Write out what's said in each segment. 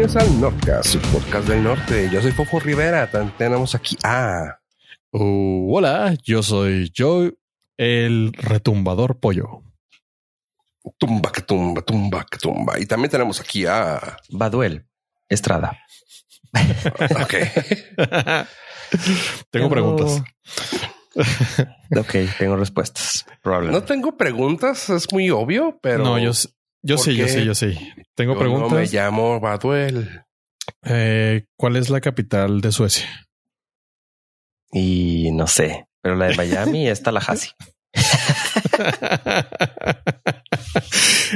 Bienvenidos al Nordcast, su podcast del norte. Yo soy Fofo Rivera. También tenemos aquí a. Uh, hola, yo soy Joe, el retumbador pollo. Tumba que tumba, tumba que tumba. Y también tenemos aquí a. Baduel Estrada. Ok. Tengo Pero- preguntas. Ok, tengo respuestas. No Probablemente. tengo preguntas, es muy obvio, pero. no, yo, yo ¿por sí, yo sí, yo sí. Tengo yo preguntas. No me llamo Baduel. Eh, ¿Cuál es la capital de Suecia? Y no sé, pero la de Miami es Tallahassee.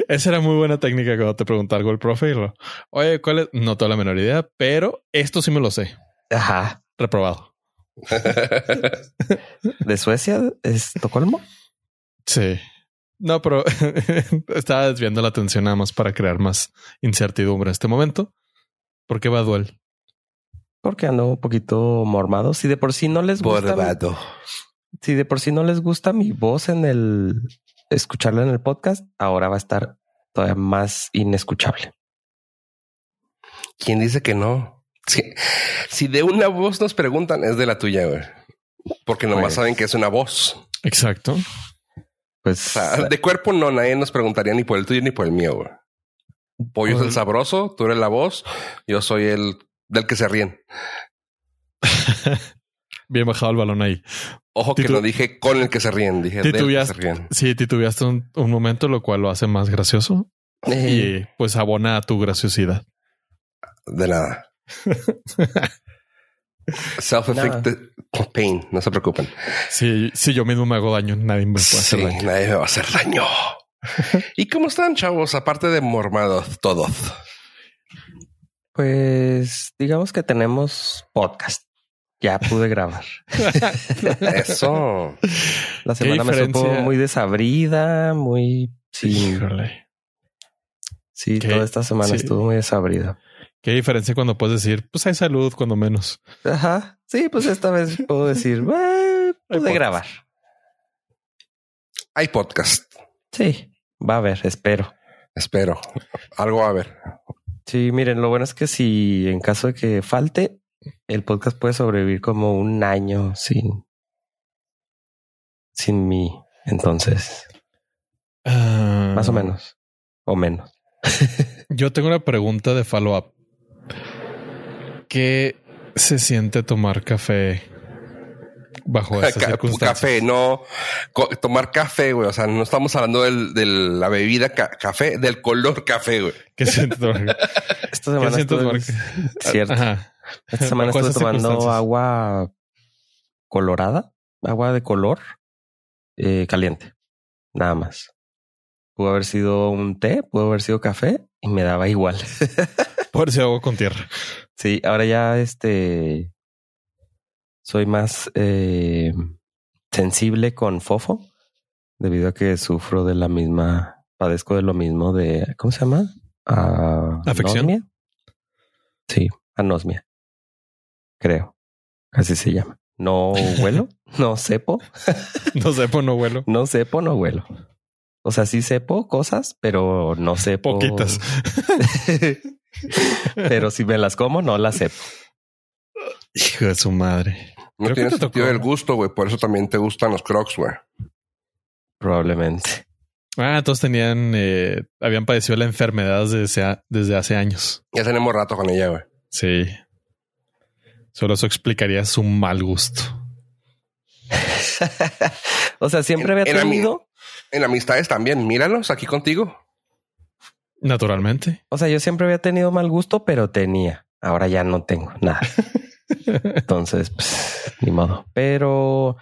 Esa era muy buena técnica cuando te pregunta algo el profe. y lo, Oye, ¿cuál es? No tengo la menor idea, pero esto sí me lo sé. Ajá. Reprobado. ¿De Suecia? ¿Es Estocolmo? Sí. No, pero estaba desviando la atención nada más para crear más incertidumbre en este momento. ¿Por qué va a duel? Porque ando un poquito mormado. Si de por sí no les gusta, Borbado. si de por sí no les gusta mi voz en el escucharla en el podcast, ahora va a estar todavía más inescuchable. ¿Quién dice que no? Si, si de una voz nos preguntan, es de la tuya, güey. Porque nomás Pues- saben que es una voz. Exacto. Pues O sea, de cuerpo no, nadie nos preguntaría ni por el tuyo ni por el mío, güey. Pollo es el sabroso, tú eres la voz, yo soy el del que se ríen. Bien bajado el balón ahí. Ojo que no dije con el que se ríen, dije del que se Titubeaste, ríen. sí, titubeaste un, un momento, lo cual lo hace más gracioso eh, y pues abona a tu graciosidad. De nada. Self-inflicted pain, no se preocupen. Si, si yo mismo me hago daño, nadie me puede Sí, hacer daño. nadie me va a hacer daño. ¿Y cómo están, chavos? Aparte de mormados, todos. pues digamos que tenemos podcast. Ya pude grabar. Eso. La semana me supo muy desabrida, muy sí, Híjole. sí, ¿Qué? toda esta semana Sí. estuvo muy desabrida. Qué diferencia cuando puedes decir, pues hay salud, cuando menos. Ajá. Sí, pues esta vez puedo decir, "Eh, pude podcast. grabar. Hay podcast. Sí, va a haber, espero. Espero. Algo va a haber. Sí, miren, lo bueno es que si en caso de que falte, el podcast puede sobrevivir como un año sin sin mí. Entonces, Ah, más o menos. O menos. Yo tengo una pregunta de follow-up. ¿Qué se siente tomar café bajo esas Ca- circunstancias? Café, no co- tomar café, güey. O sea, no estamos hablando del- de la bebida ca- café, del color café, güey. ¿Qué siente tomar? Esta semana estuve-? Cierto. Ajá. Esta semana estuve tomando agua colorada, agua de color eh, caliente, nada más. Pudo haber sido un té, pudo haber sido café y me daba igual. Por si hago con tierra. Sí, ahora ya este soy más eh, sensible con fofo debido a que sufro de la misma, padezco de lo mismo de, ¿cómo se llama? Ah, ¿Afección? anosmia. Sí, anosmia. Creo. Así se llama. No huelo, no sepo, No pues no vuelo. no sepo, no huelo. O sea, sí sepo cosas, pero no sepo. Poquitas. pero si me las como, no las sepo. Hijo de su madre. No Creo que tienes te sentido tocó. del gusto, güey. Por eso también te gustan los crocs, güey. Probablemente. Ah, todos tenían, eh, habían padecido la enfermedad desde, desde hace años. Ya tenemos rato con ella, güey. Sí. Solo eso explicaría su mal gusto. o sea, siempre En- había tenido. En amistades también. Míralos aquí contigo. Naturalmente. O sea, yo siempre había tenido mal gusto, pero tenía. Ahora ya no tengo nada. Entonces, pues, ni modo. Pero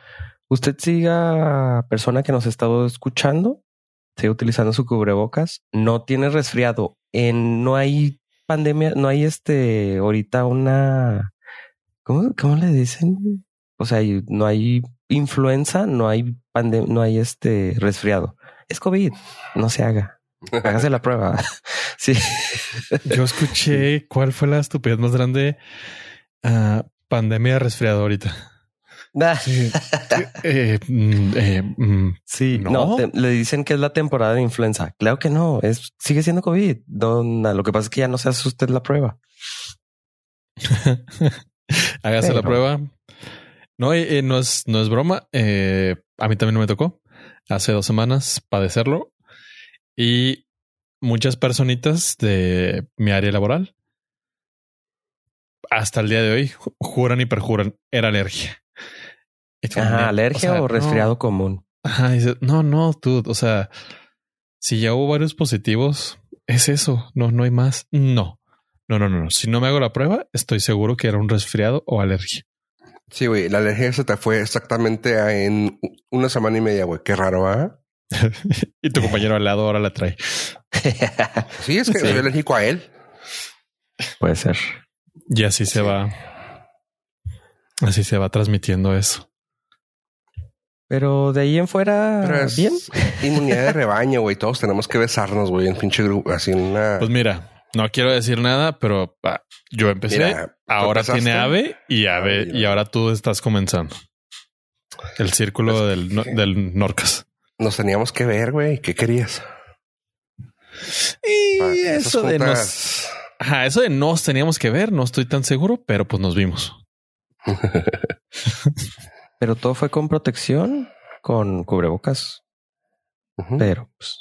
usted siga, persona que nos ha estado escuchando, sigue utilizando su cubrebocas, no tiene resfriado. En, no hay pandemia, no hay este, ahorita una, ¿cómo, cómo le dicen? O sea, no hay influenza, no hay pandemia, no hay este resfriado. Es COVID, no se haga. Hágase la prueba. sí. Yo escuché cuál fue la estupidez más grande. Ah, pandemia de resfriado ahorita. Nah. Sí, eh, mm, eh, mm, Sí, No. no, te- le dicen que es la temporada de influenza. Claro que no, es sigue siendo COVID. Dona, lo que pasa es que ya no se hace usted la prueba. hágase la prueba. No, eh, eh, no es, no es broma. Eh, a mí también me tocó hace dos semanas padecerlo y muchas personitas de mi área laboral hasta el día de hoy ju- juran y perjuran era alergia. Ajá, "Neta, alergia sea, o no". resfriado común. Ajá, dice, no, no, tú, o sea, si ya hubo varios positivos, es eso, no, no hay más. No, no, no, no, no. Si no me hago la prueba, estoy seguro que era un resfriado o alergia. Sí, güey, la alergia se te fue exactamente en una semana y media, güey. Qué raro, ¿ah? y tu compañero al lado ahora la trae. Sí, es que Sí. soy alérgico a él. Puede ser. Y así se va. Así se va transmitiendo eso. Pero de ahí en fuera, Pero es bien. inmunidad de rebaño, güey. Todos tenemos que besarnos, güey, en pinche grupo, así en una. Pues mira, no quiero decir nada, pero ah, yo empecé. Mira, ¿tú ahora empezaste? tiene ave y ave, Ay, y ahora tú estás comenzando. El círculo Pues, del, no- del Norcas. Nos teníamos que ver, güey. ¿Qué querías? Y esas eso de nos, ajá, eso de nos teníamos que ver, no estoy tan seguro, pero pues nos vimos. Pero todo fue con protección, con cubrebocas. Pero pues,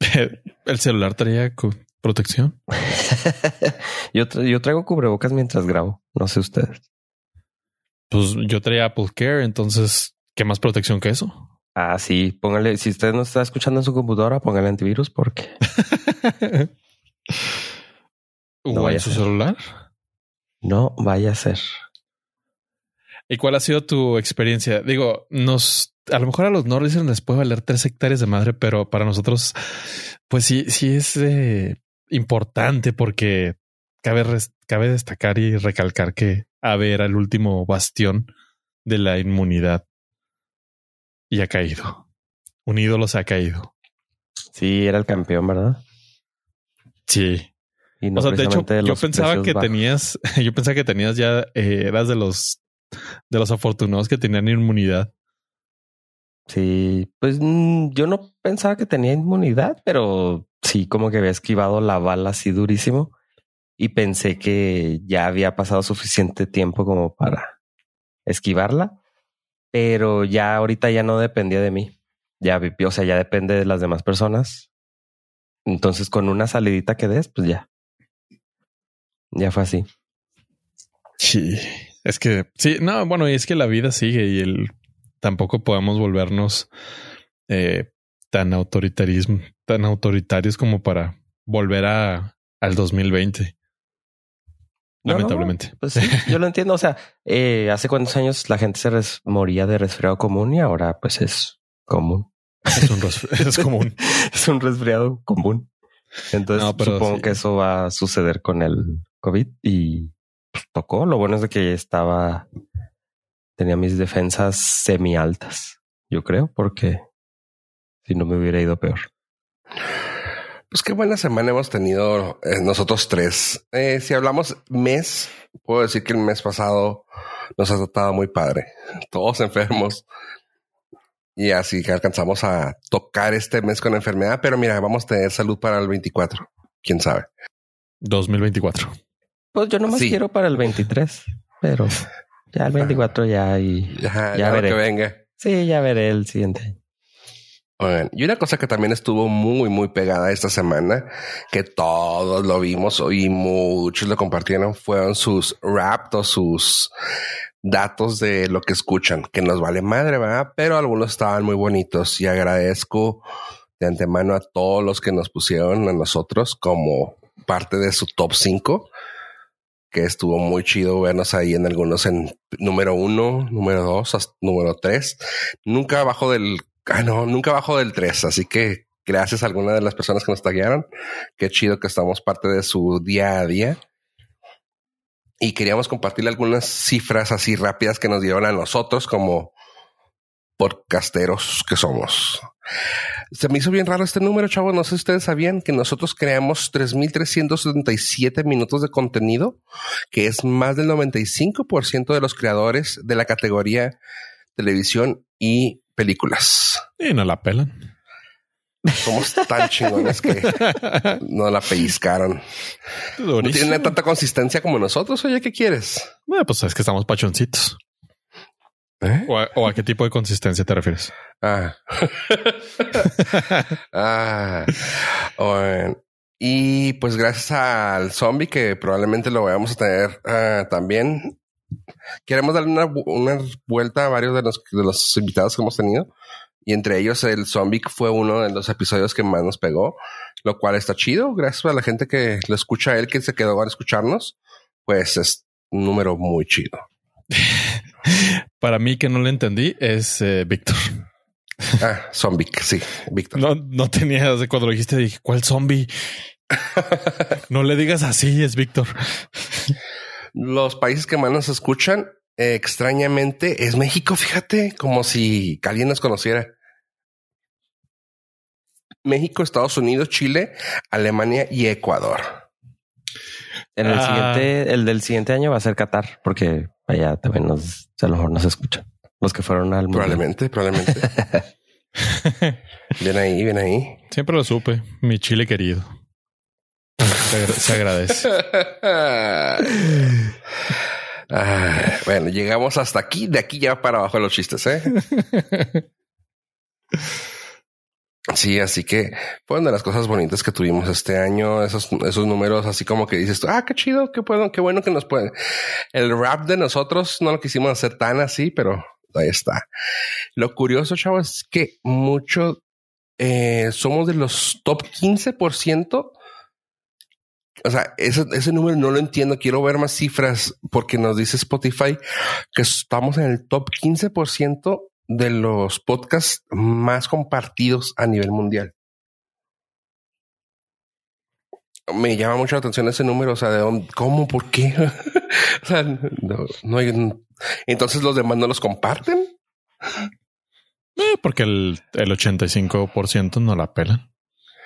El celular traía protección. yo, tra- yo traigo cubrebocas mientras grabo. No sé ustedes. Pues yo traía Apple Care, entonces, ¿qué más protección que eso? Ah, sí, póngale. Si usted no está escuchando en su computadora, póngale antivirus porque ¿O No vaya en a su celular? no vaya a ser. ¿Y cuál ha sido tu experiencia? Digo, nos, a lo mejor a los Norris les puede valer tres hectáreas de madre, pero para nosotros, pues sí, sí es eh, importante porque cabe, cabe destacar y recalcar que AVE era el último bastión de la inmunidad y ha caído. Un ídolo se ha caído. Sí, era el campeón, ¿verdad? Sí. Y no o sea, de hecho, de yo pensaba que bajos. tenías, yo pensaba que tenías ya, eh, eras de los, de los afortunados que tenían inmunidad. Sí, pues mm, yo no pensaba que tenía inmunidad, pero sí, como que había esquivado la bala así durísimo y pensé que ya había pasado suficiente tiempo como para esquivarla, pero ya ahorita ya no dependía de mí. Ya, o sea, ya depende de las demás personas. Entonces, con una salidita que des, pues ya. Ya fue así. Sí, es que sí, no, bueno, y es que la vida sigue y el tampoco podemos volvernos eh, tan autoritarismo, tan autoritarios como para volver a al 2020. No, no, Lamentablemente. Pues sí, yo lo entiendo. O sea, eh, hace cuántos años la gente se res- moría de resfriado común y ahora pues es común. Es, un es común. es un resfriado común. Entonces No, supongo sí. que eso va a suceder con el COVID y pues, tocó. Lo bueno es de que estaba, tenía mis defensas semi altas, yo creo, porque si no me hubiera ido peor. Pues qué buena semana hemos tenido eh, nosotros tres. Eh, si hablamos mes, puedo decir que el mes pasado nos ha tratado muy padre. Todos enfermos. Y así que alcanzamos a tocar este mes con enfermedad. Pero mira, vamos a tener salud para el 24. Quién sabe. 2024. Pues yo nomás Sí. quiero para el 23, pero ya el 24 ya y Ya, Ya ya lo veré. que venga. sí, ya veré el siguiente y una cosa que también estuvo muy, muy pegada esta semana, que todos lo vimos y muchos lo compartieron, fueron sus raps o sus datos de lo que escuchan, que nos vale madre, ¿verdad? Pero algunos estaban muy bonitos y agradezco de antemano a todos los que nos pusieron a nosotros como parte de su top 5, que estuvo muy chido vernos ahí en algunos en número uno, número dos, hasta número tres. Nunca abajo del, ah, no, nunca abajo del tres. Así que gracias a alguna de las personas que nos taguearon. Qué chido que estamos parte de su día a día. Y queríamos compartirle algunas cifras así rápidas que nos dieron a nosotros como podcasteros que somos. Se me hizo bien raro este número, chavos. No sé si ustedes sabían que nosotros creamos 3.377 minutos de contenido, que es más del 95% de los creadores de la categoría televisión y películas. Y no la pelan. Somos tan chingones que no la pellizcaron. No tienen tanta consistencia como nosotros. Oye, ¿qué quieres? Bueno, pues es que estamos pachoncitos. ¿Eh? ¿O, a, qué tipo de consistencia te refieres? Ah. ah. Y pues gracias al zombie que probablemente lo vayamos a tener ah, también. Queremos darle una, una, vuelta a varios de los, de los invitados que hemos tenido y entre ellos el zombie fue uno de los episodios que más nos pegó, lo cual está chido. Gracias a la gente que lo escucha a él, que se quedó a escucharnos, pues es un número muy chido. Para mí que no le entendí es eh, Víctor. Ah, zombie, sí, Víctor. No, no tenía, cuando lo dijiste dije, ¿cuál zombie? no le digas así, es Víctor. Los países que más nos escuchan extrañamente es México, fíjate, como si alguien nos conociera. México, Estados Unidos, Chile, Alemania y Ecuador. En el ah. siguiente, el del siguiente año va a ser Qatar, porque allá también nos, a lo mejor nos escuchan. Los que fueron al mundo. Probablemente, probablemente. bien ahí, bien ahí. Siempre lo supe, mi Chile querido. Se agradece. Ah, bueno, llegamos hasta aquí. De aquí ya para abajo los chistes, ¿eh? Sí, así que fue una de las cosas bonitas que tuvimos este año. Esos, esos números, así como que dices, ah, qué chido, qué, puedo, qué bueno que nos pueden. El rap de nosotros no lo quisimos hacer tan así, pero ahí está. Lo curioso, chavos, es que mucho eh, somos de los top 15% o sea, ese, ese número no lo entiendo. Quiero ver más cifras porque nos dice Spotify que estamos en el top 15% de los podcasts más compartidos a nivel mundial. Me llama mucho la atención ese número. O sea, de dónde, cómo, por qué. o sea, no, hay. Entonces los demás no los comparten. Eh, porque el, el 85% no la pelan.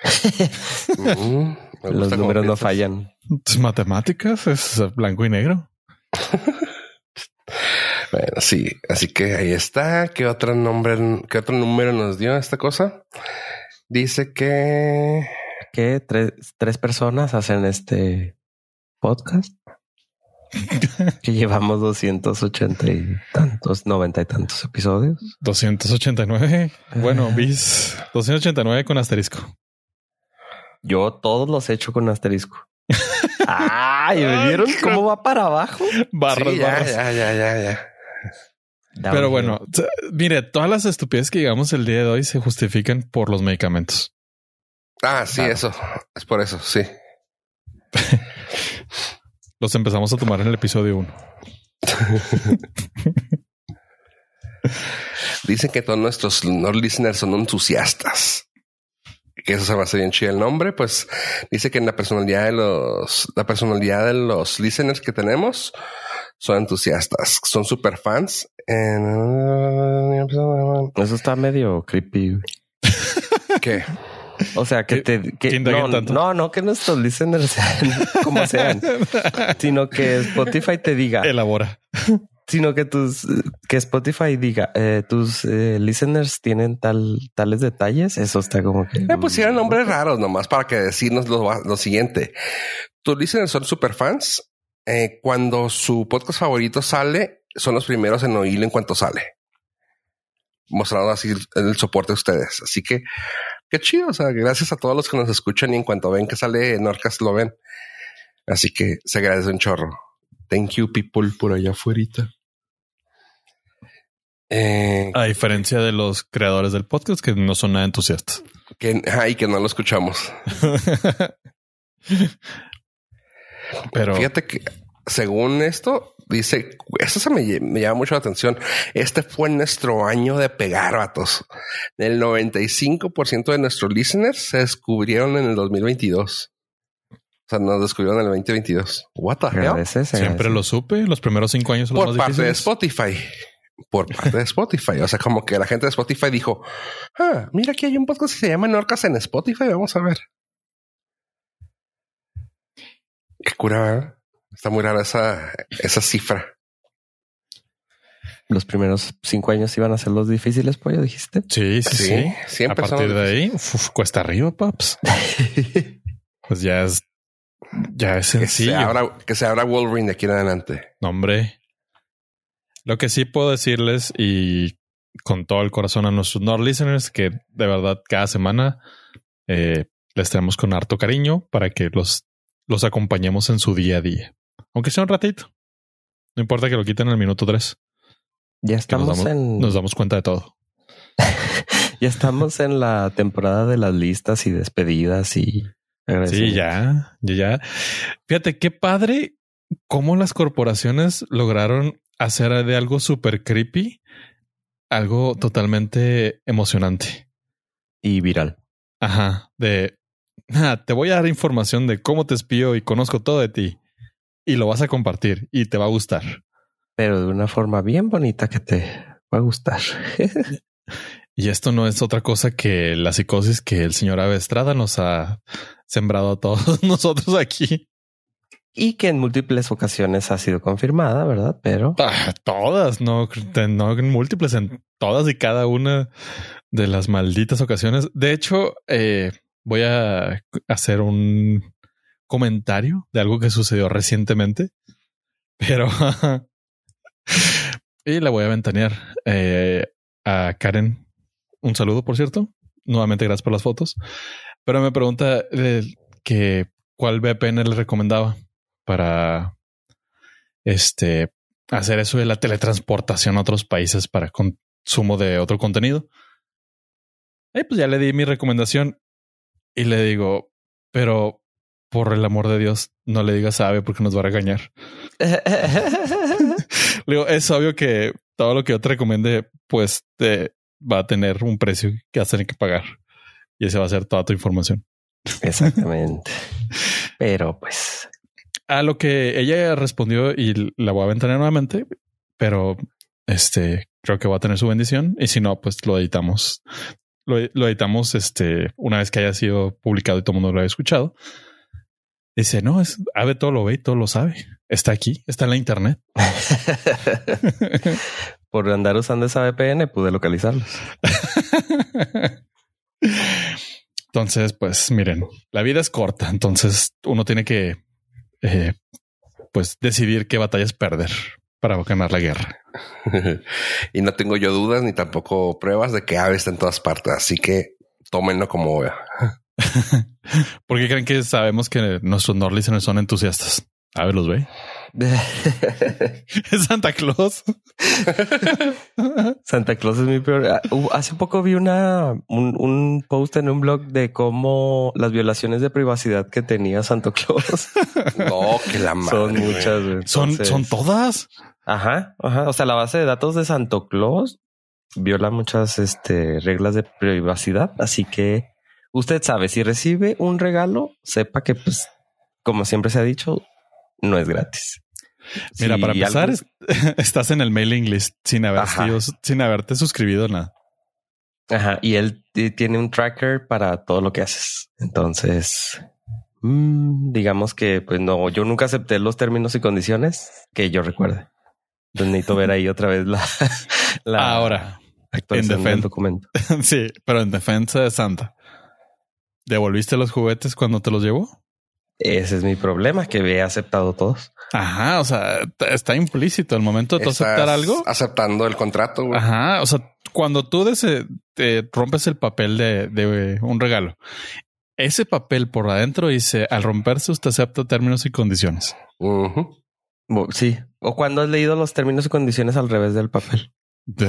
Los números no fallan. Es matemáticas, es blanco y negro. bueno, sí, así que ahí está. ¿Qué otro nombre, qué otro número nos dio esta cosa? Dice que que tres, tres personas hacen este podcast. que llevamos 280 y tantos, 90 y tantos episodios. 289. Bueno, bis 289 con asterisco. Yo todos los he hecho con asterisco. Ay, ¿me vieron cómo va para abajo? Barras, ya, Ya, ya, ya, ya. Pero bueno, mire, todas las estupideces que digamos el día de hoy se justifican por los medicamentos. Ah, sí, eso. Es por eso, sí. los empezamos a tomar en el episodio 1. Dicen que todos nuestros no listeners son entusiastas que eso se va a hacer bien chido el nombre, pues dice que en la personalidad de los, la personalidad de los listeners que tenemos son entusiastas, son super fans. Eso está medio creepy. ¿Qué? O sea, que te que no, no, no, que nuestros listeners sean como sean, sino que Spotify te diga elabora sino que tus que Spotify diga eh, tus eh, listeners tienen tal tales detalles. Eso está como que me pusieron nombres raros nomás para que decirnos lo, siguiente. Tus listeners son super fans. Eh, cuando su podcast favorito sale, son los primeros en oírlo en cuanto sale, mostrando así el, soporte de ustedes. Así que qué chido. O sea, gracias a todos los que nos escuchan y en cuanto ven que sale Norcas lo ven. Así que se agradece un chorro. Thank you, people, por allá afuera. Eh, a diferencia de los creadores del podcast que no son nada entusiastas. Que, ay, que no lo escuchamos. Pero fíjate que según esto, dice, eso se me, llama mucho la atención. Este fue nuestro año de pegar vatos. El 95% de nuestros listeners se descubrieron en el 2022. O sea, nos descubrieron en el 2022. What the hell? Siempre lo supe. Los primeros cinco años. Por parte de Spotify por parte de Spotify. O sea, como que la gente de Spotify dijo, ah, mira, aquí hay un podcast que se llama Norcas en Spotify. Vamos a ver. Qué cura, ¿eh? Está muy rara esa, esa cifra. Los primeros cinco años iban a ser los difíciles, pollo, dijiste. Sí, sí, sí. sí. A partir de ahí, uf, cuesta arriba, paps. pues ya es, ya es sencillo. Que se, abra, que se abra Wolverine de aquí en adelante. No, hombre. Lo que sí puedo decirles y con todo el corazón a nuestros Nord listeners que de verdad cada semana eh, les tenemos con harto cariño para que los, los acompañemos en su día a día. Aunque sea un ratito. No importa que lo quiten en el minuto tres. Ya estamos nos damos, en. Nos damos cuenta de todo. ya estamos en la temporada de las listas y despedidas y. Sí, ya, ya, ya. Fíjate qué padre cómo las corporaciones lograron hacer de algo súper creepy algo totalmente emocionante y viral. Ajá. De ah, te voy a dar información de cómo te espío y conozco todo de ti y lo vas a compartir y te va a gustar pero de una forma bien bonita que te va a gustar. y esto no es otra cosa que la psicosis que el señor Ave Estrada nos ha sembrado a todos nosotros aquí. Y que en múltiples ocasiones ha sido confirmada, ¿verdad? Pero ah, todas, no, no en múltiples, en todas y cada una de las malditas ocasiones. De hecho, eh, voy a hacer un comentario de algo que sucedió recientemente, pero y la voy a ventanear eh, a Karen. Un saludo, por cierto. Nuevamente, gracias por las fotos. Pero me pregunta eh, que cuál VPN le recomendaba para este hacer eso de la teletransportación a otros países para consumo de otro contenido. Y pues ya le di mi recomendación y le digo, pero por el amor de Dios, no le digas a Ave porque nos va a regañar. Digo, es obvio que todo lo que yo te recomiende, pues te va a tener un precio que vas a tener que pagar. Y ese va a ser toda tu información. Exactamente. pero pues. A lo que ella respondió y la voy a aventar nuevamente, pero este creo que va a tener su bendición. Y si no, pues lo editamos. Lo, lo editamos este una vez que haya sido publicado y todo el mundo lo haya escuchado. Dice, no, es Ave todo lo ve y todo lo sabe. Está aquí, está en la internet. Por andar usando esa VPN pude localizarlos. entonces, pues miren, la vida es corta, entonces uno tiene que eh, pues decidir qué batallas perder para ganar la guerra. y no tengo yo dudas ni tampoco pruebas de que Ave está en todas partes, así que tómenlo como ¿Por qué creen que sabemos que nuestros Nord listeners son entusiastas? A ver, los ve. es Santa Claus. Santa Claus es mi peor. Ah, hace poco vi una un, un, post en un blog de cómo las violaciones de privacidad que tenía Santa Claus. no, que la madre. Son muchas. Son, son todas. Ajá, ajá. O sea, la base de datos de Santo Claus viola muchas este, reglas de privacidad. Así que usted sabe, si recibe un regalo, sepa que, pues, como siempre se ha dicho, no es gratis. Mira, para empezar, estás en el mailing list sin, haber sin haberte suscribido nada. Ajá, y él tiene un tracker para todo lo que haces. Entonces, mmm, digamos que, pues no, yo nunca acepté los términos y condiciones que yo recuerde. Entonces necesito ver ahí otra vez la, la ahora actualización del documento. sí, pero en defensa de Santa. ¿Devolviste los juguetes cuando te los llevó? Ese es mi problema, que he aceptado todos. Ajá, o sea, está implícito el momento de aceptar algo. Aceptando el contrato. Güey. Ajá, o sea, cuando tú te rompes el papel de, un regalo, ese papel por adentro dice, al romperse usted acepta términos y condiciones. Sí, o cuando has leído los términos y condiciones al revés del papel.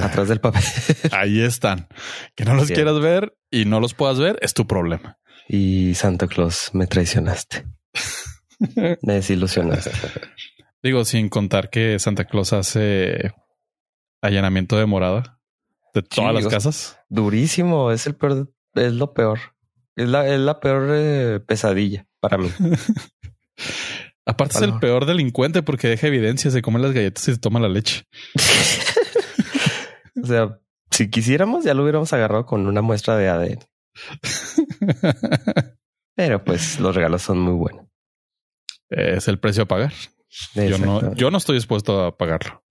Atrás del papel. Ahí están. Que no los quieras ver y no los puedas ver es tu problema y Santa Claus me traicionaste. me desilusionaste. Digo, sin contar que Santa Claus hace allanamiento de morada de todas las casas. Durísimo, es el peor, es lo peor. Es la, es la peor eh, pesadilla para mí. Aparte es el peor delincuente porque deja evidencia, se come las galletas y se toma la leche. O sea, si quisiéramos, ya lo hubiéramos agarrado con una muestra de ADN. Pero pues los regalos son muy buenos. Es el precio a pagar. Yo no, yo no estoy dispuesto a pagarlo.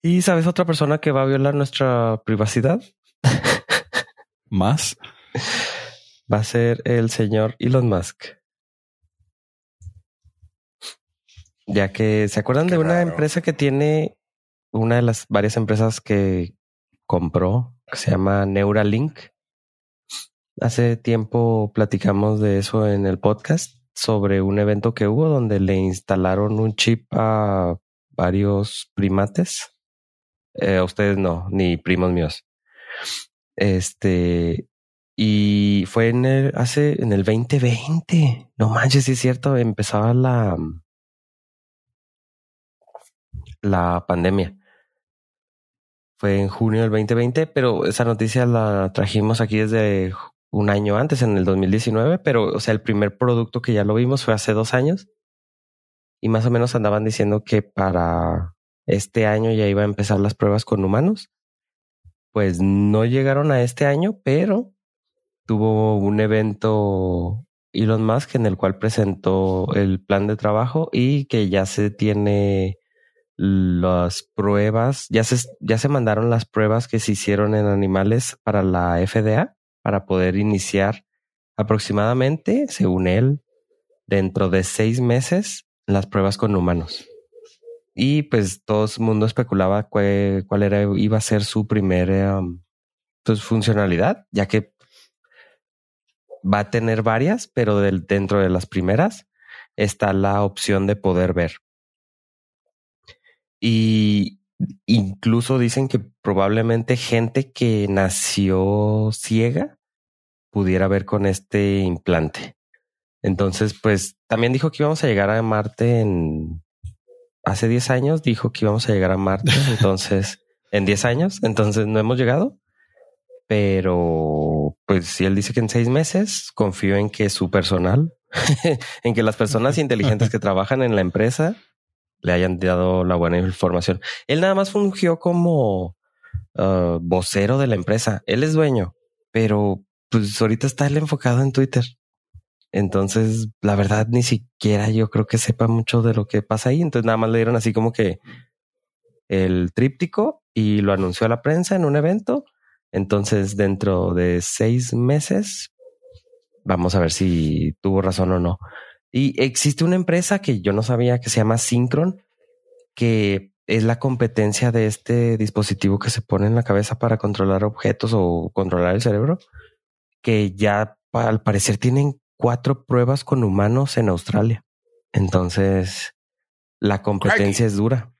¿Y sabes otra persona que va a violar nuestra privacidad? ¿Más? Va a ser el señor Elon Musk. Ya que se acuerdan de una empresa que tiene una de las varias empresas que compró, que se llama Neuralink. Hace tiempo platicamos de eso en el podcast sobre un evento que hubo donde le instalaron un chip a varios primates. Eh, a ustedes no, ni primos míos. Este, y fue en el, hace, en el 2020. No manches, sí es cierto, empezaba la, la pandemia. Fue en junio del 2020, pero esa noticia la trajimos aquí desde un año antes, en el 2019, pero, o sea, el primer producto que ya lo vimos fue hace dos años. Y más o menos andaban diciendo que para este año ya iba a empezar las pruebas con humanos. Pues no llegaron a este año, pero tuvo un evento Elon Musk en el cual presentó el plan de trabajo y que ya se tiene las pruebas, ya se, ya se mandaron las pruebas que se hicieron en animales para la FDA para poder iniciar aproximadamente, según él, dentro de seis meses las pruebas con humanos. Y pues todo el mundo especulaba cuál, era, iba a ser su primera um, pues, funcionalidad, ya que va a tener varias, pero dentro de las primeras está la opción de poder ver. Y incluso dicen que probablemente gente que nació ciega pudiera ver con este implante. Entonces, pues también dijo que íbamos a llegar a Marte en hace 10 años, dijo que íbamos a llegar a Marte, entonces en 10 años, entonces no hemos llegado, pero pues si él dice que en seis meses, confío en que su personal, en que las personas inteligentes que trabajan en la empresa le hayan dado la buena información. Él nada más fungió como uh, vocero de la empresa. Él es dueño, pero pues ahorita está él enfocado en Twitter. Entonces, la verdad, ni siquiera yo creo que sepa mucho de lo que pasa ahí. Entonces, nada más le dieron así como que el tríptico y lo anunció a la prensa en un evento entonces, dentro de seis meses, vamos a ver si tuvo razón o no. Y existe una empresa que yo no sabía que se llama Synchron, que es la competencia de este dispositivo que se pone en la cabeza para controlar objetos o controlar el cerebro, que ya al parecer tienen cuatro pruebas con humanos en Australia. Entonces, la competencia es dura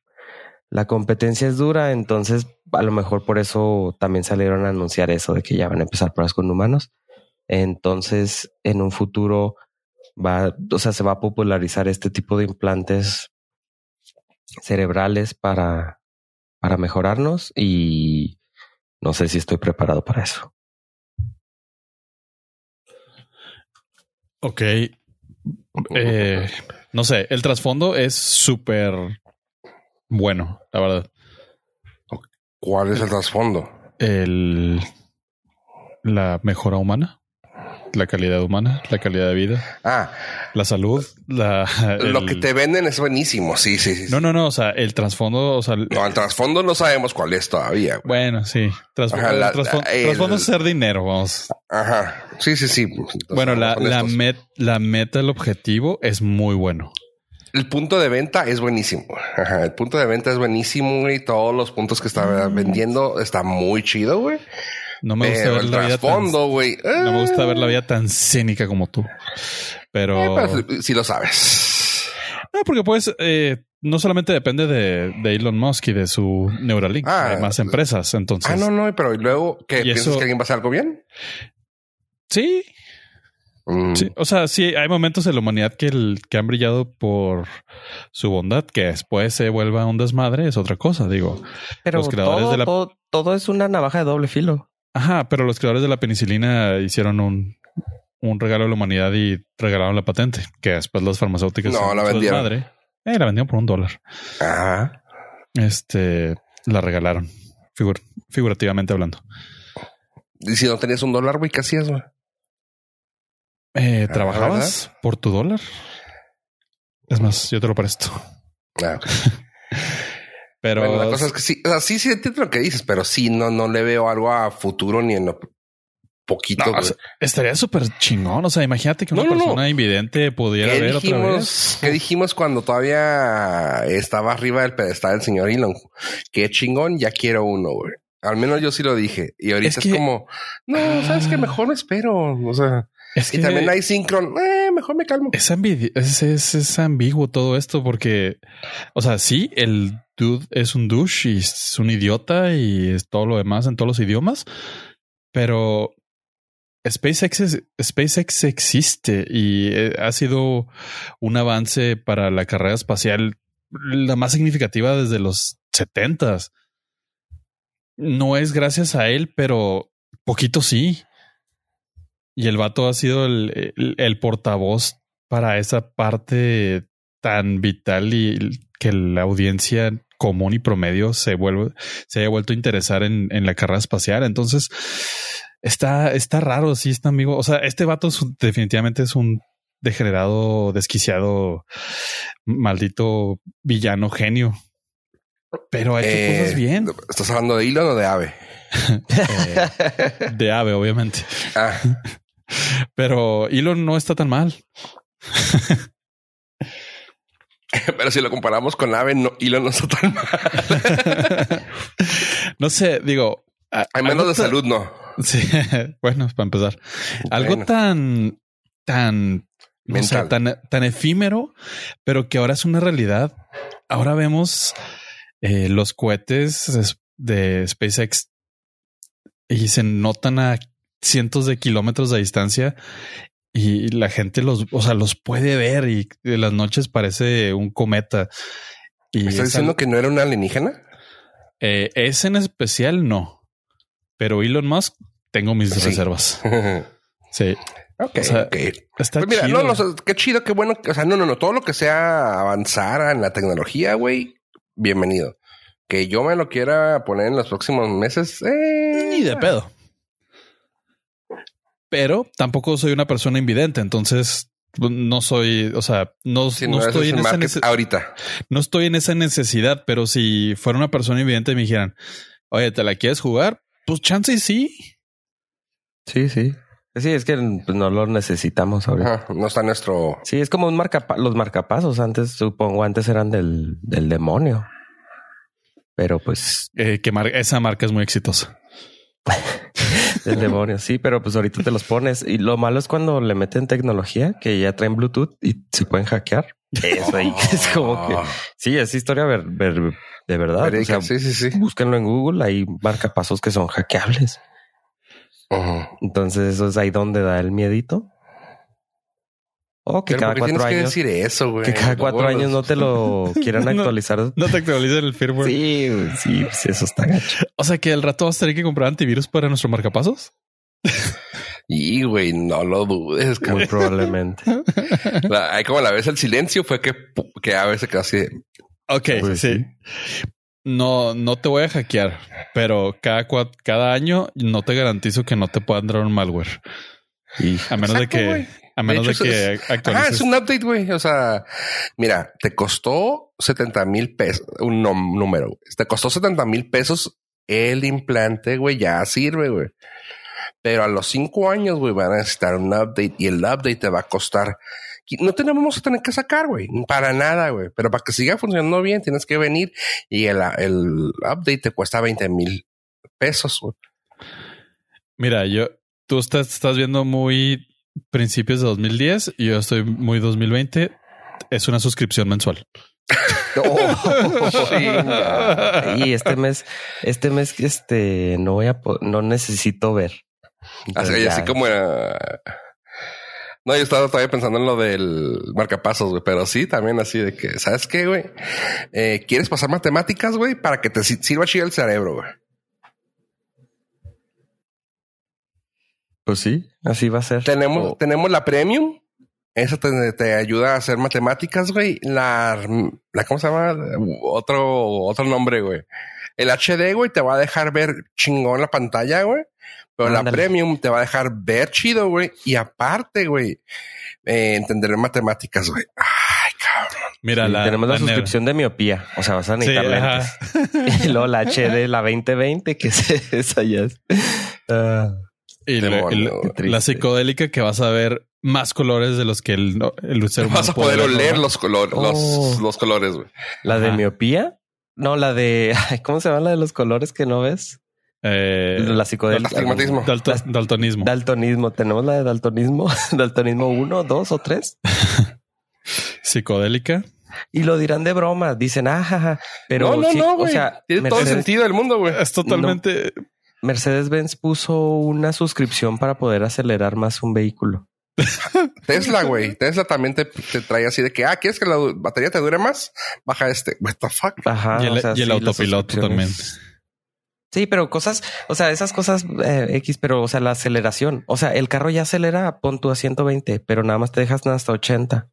la competencia es dura, entonces a lo mejor por eso también salieron a anunciar eso de que ya van a empezar pruebas con humanos. Entonces, en un futuro va, o sea, se va a popularizar este tipo de implantes cerebrales para, para mejorarnos y no sé si estoy preparado para eso. Ok. Eh, no sé, el trasfondo es súper bueno, la verdad. ¿Cuál es el trasfondo? El la mejora humana, la calidad humana, la calidad de vida. Ah, la salud, la lo que te venden es buenísimo. Sí, sí, sí. No, no, no. O sea, el trasfondo, o sea, no, el trasfondo no sabemos cuál es todavía. Bueno, sí. el trasfondo, es hacer dinero. Vamos. Ajá. Sí, sí, sí. bueno, la, la, la meta, el objetivo es muy bueno el punto de venta es buenísimo. el punto de venta es buenísimo, güey. Todos los puntos que está mm. vendiendo está muy chido, güey. No me gusta ver la vida tan, güey. No me gusta ver la vida tan cínica como tú. Pero, eh, si lo sabes. No, porque pues eh, no solamente depende de, Elon Musk y de su Neuralink, ah, hay más empresas. Entonces, ah, no, no, pero luego que piensas que alguien va a hacer algo bien. Sí, Mm. Sí, o sea, sí, hay momentos en la humanidad que, el, que han brillado por su bondad, que después se vuelva un desmadre, es otra cosa, digo. Pero los creadores todo, de la... todo, es una navaja de doble filo. Ajá, pero los creadores de la penicilina hicieron un, un regalo a la humanidad y regalaron la patente, que después las farmacéuticas... No, la vendieron. Eh, la vendieron por un dólar. Ajá. Este... La regalaron, figur- figurativamente hablando. Y si no tenías un dólar, güey, ¿qué hacías, güey? Eh, Ah, ¿Trabajabas por tu dólar? Es más, yo te lo presto. Ah, ok. Pero Bueno, la cosa es que sí, o sea, sí, sí entiendo lo que dices, pero sí, no, no le veo algo a futuro ni en lo poquito. No, o güey. sea, estaría súper chingón. O sea, imagínate que una No, no, no. persona invidente pudiera ¿Qué ver otra vez. ¿Qué dijimos cuando todavía estaba arriba del pedestal del señor Elon? Qué chingón, ya quiero uno, güey. Al menos yo sí lo dije. Y ahorita Es como, no, sabes que Ah. mejor me espero. O sea, Es que y también hay Synchron, eh, mejor me calmo. es ambiguo todo esto porque, o sea, sí, el dude es un douche y es un idiota y es todo lo demás en todos los idiomas, pero SpaceX, es- SpaceX existe y eh, ha sido un avance para la carrera espacial la más significativa desde los setentas. No es gracias a él, pero poquito sí. Y el vato ha sido el portavoz para esa parte tan vital y que la audiencia común y promedio se vuelve, se haya vuelto a interesar en, en la carrera espacial. Entonces está, está raro. Sí, está amigo. O sea, este vato es definitivamente es un degenerado, desquiciado, maldito villano genio. Pero ha hecho Eh, cosas bien ¿Estás hablando de Elon o de Ave? Eh, de ave, obviamente. Ah, Pero Elon no está tan mal. pero si lo comparamos con Ave, no, Elon no está tan mal. no sé, digo. a- Al menos de salud, no. Sí, bueno, para empezar. Algo tan, tan, Mental. tan, tan efímero, pero que ahora es una realidad. Ahora vemos eh, los cohetes es- de SpaceX y se notan a cientos de kilómetros de distancia y la gente los, o sea, los puede ver y de las noches parece un cometa. Y ¿Me estás es diciendo que no era un alienígena? eh, ese en especial no, pero Elon Musk tengo mis Sí. reservas. Sí, ok, O sea, ok. está Pues mira, chido. no, no, qué chido, qué bueno. O sea, no, no, no. Todo lo que sea avanzar en la tecnología, güey, bienvenido. Que yo me lo quiera poner en los próximos meses. Eh, Ni de pedo. Pero tampoco soy una persona invidente, entonces no soy, o sea, no, Si no no, estoy es en esa market nece- ahorita. no estoy en esa necesidad, pero si fuera una persona invidente y me dijeran, oye, ¿te la quieres jugar? Pues chance y sí. Sí, sí. Sí, es que pues, no lo necesitamos ahorita. Ajá, no está nuestro. Sí, es como un marcapa los marcapasos. Antes, supongo, antes eran del, del demonio. Pero pues Eh, que mar- esa marca es muy exitosa. del demonio, sí, pero pues ahorita te los pones. Y lo malo es cuando le meten tecnología que ya traen Bluetooth y se pueden hackear. Eso ahí es como que sí, es historia ver- ver- de verdad. O Verídica, sea, sí, sí, sí. búsquenlo en Google, hay marcapasos que son hackeables. Entonces, eso es ahí donde da el miedito. O que Pero cada ¿por qué cuatro tienes que años, decir eso, güey? que cada cuatro años no te lo quieran actualizar. No te actualicen el firmware. Sí, güey, sí, pues eso está gacho. O sea que al rato vas a tener que comprar antivirus para nuestro marcapasos. Y, güey, no lo dudes. cabrón. Muy probablemente. La- Ahí como la vez el silencio fue que, que a veces casi. Ok, Pues sí. No, no te voy a hackear, pero cada, cada año no te garantizo que no te puedan dar un malware. Y A menos Exacto, de que. A menos de, hecho, que es- actualices. Ah, es un update, güey. O sea, mira, te costó 70 mil pesos, un número. güey. Te costó 70 mil pesos el implante, güey, ya sirve, güey. Pero a los cinco años, güey, van a necesitar un update y el update te va a costar. No tenemos que tener que sacar, güey, para nada, güey. Pero para que siga funcionando bien, tienes que venir y el, el update te cuesta 20 mil pesos, güey. Mira, yo, tú estás, estás viendo muy principios de 2010 y yo estoy muy 2020. Es una suscripción mensual. y este mes, este mes, este no voy a, no necesito ver. Así, Entonces, así ya. como era. No, yo estaba todavía pensando en lo del marcapasos, güey, pero sí, también así de que, ¿sabes qué, güey? Eh, ¿Quieres pasar matemáticas, güey? Para que te si- sirva chido el cerebro, güey. Pues sí, así va a ser. Tenemos, O- tenemos la premium Esa te, te ayuda a hacer matemáticas, güey. La, la, ¿cómo se llama? Otro, otro nombre, güey. El HD, güey, te va a dejar ver chingón la pantalla, güey. Pero la premium te va a dejar ver chido, güey. Y aparte, güey, eh, entender matemáticas, güey. Ay, cabrón. Mira, Sí, la, tenemos la, suscripción de miopía. O sea, vas a Sí, necesitar ajá. lentes. Y luego la HD, la 2020, que es esa ya es. Ah, Y la- psicodélica que vas a ver más colores de los que el, el ser humano Vas a puede poder oler los, color, Oh. los, los colores, güey. la de miopía. No, la de. ¿Cómo se llama la de los colores que no ves? Eh, la psicodélica. astigmatismo. dalto- daltonismo. Daltonismo. Tenemos la de daltonismo. daltonismo 1, 2 o 3. Psicodélica. Y lo dirán de broma. Dicen, ah, jaja. Pero no, no, sí, no, o sea, Tiene todo el sentido del mundo, güey. Es totalmente. Mercedes-Benz puso una suscripción para poder acelerar más un vehículo. Tesla, güey. Tesla también te, te trae así de que, ah, ¿quieres que la batería te dure más? Baja este. What the fuck? Ajá. y el, o sea, y el sí, las autopiloto también. Sí, pero cosas, o sea, esas cosas eh, X, pero o sea, la aceleración. O sea, el carro ya acelera, pon tú a 120, pero nada más te dejas hasta 80.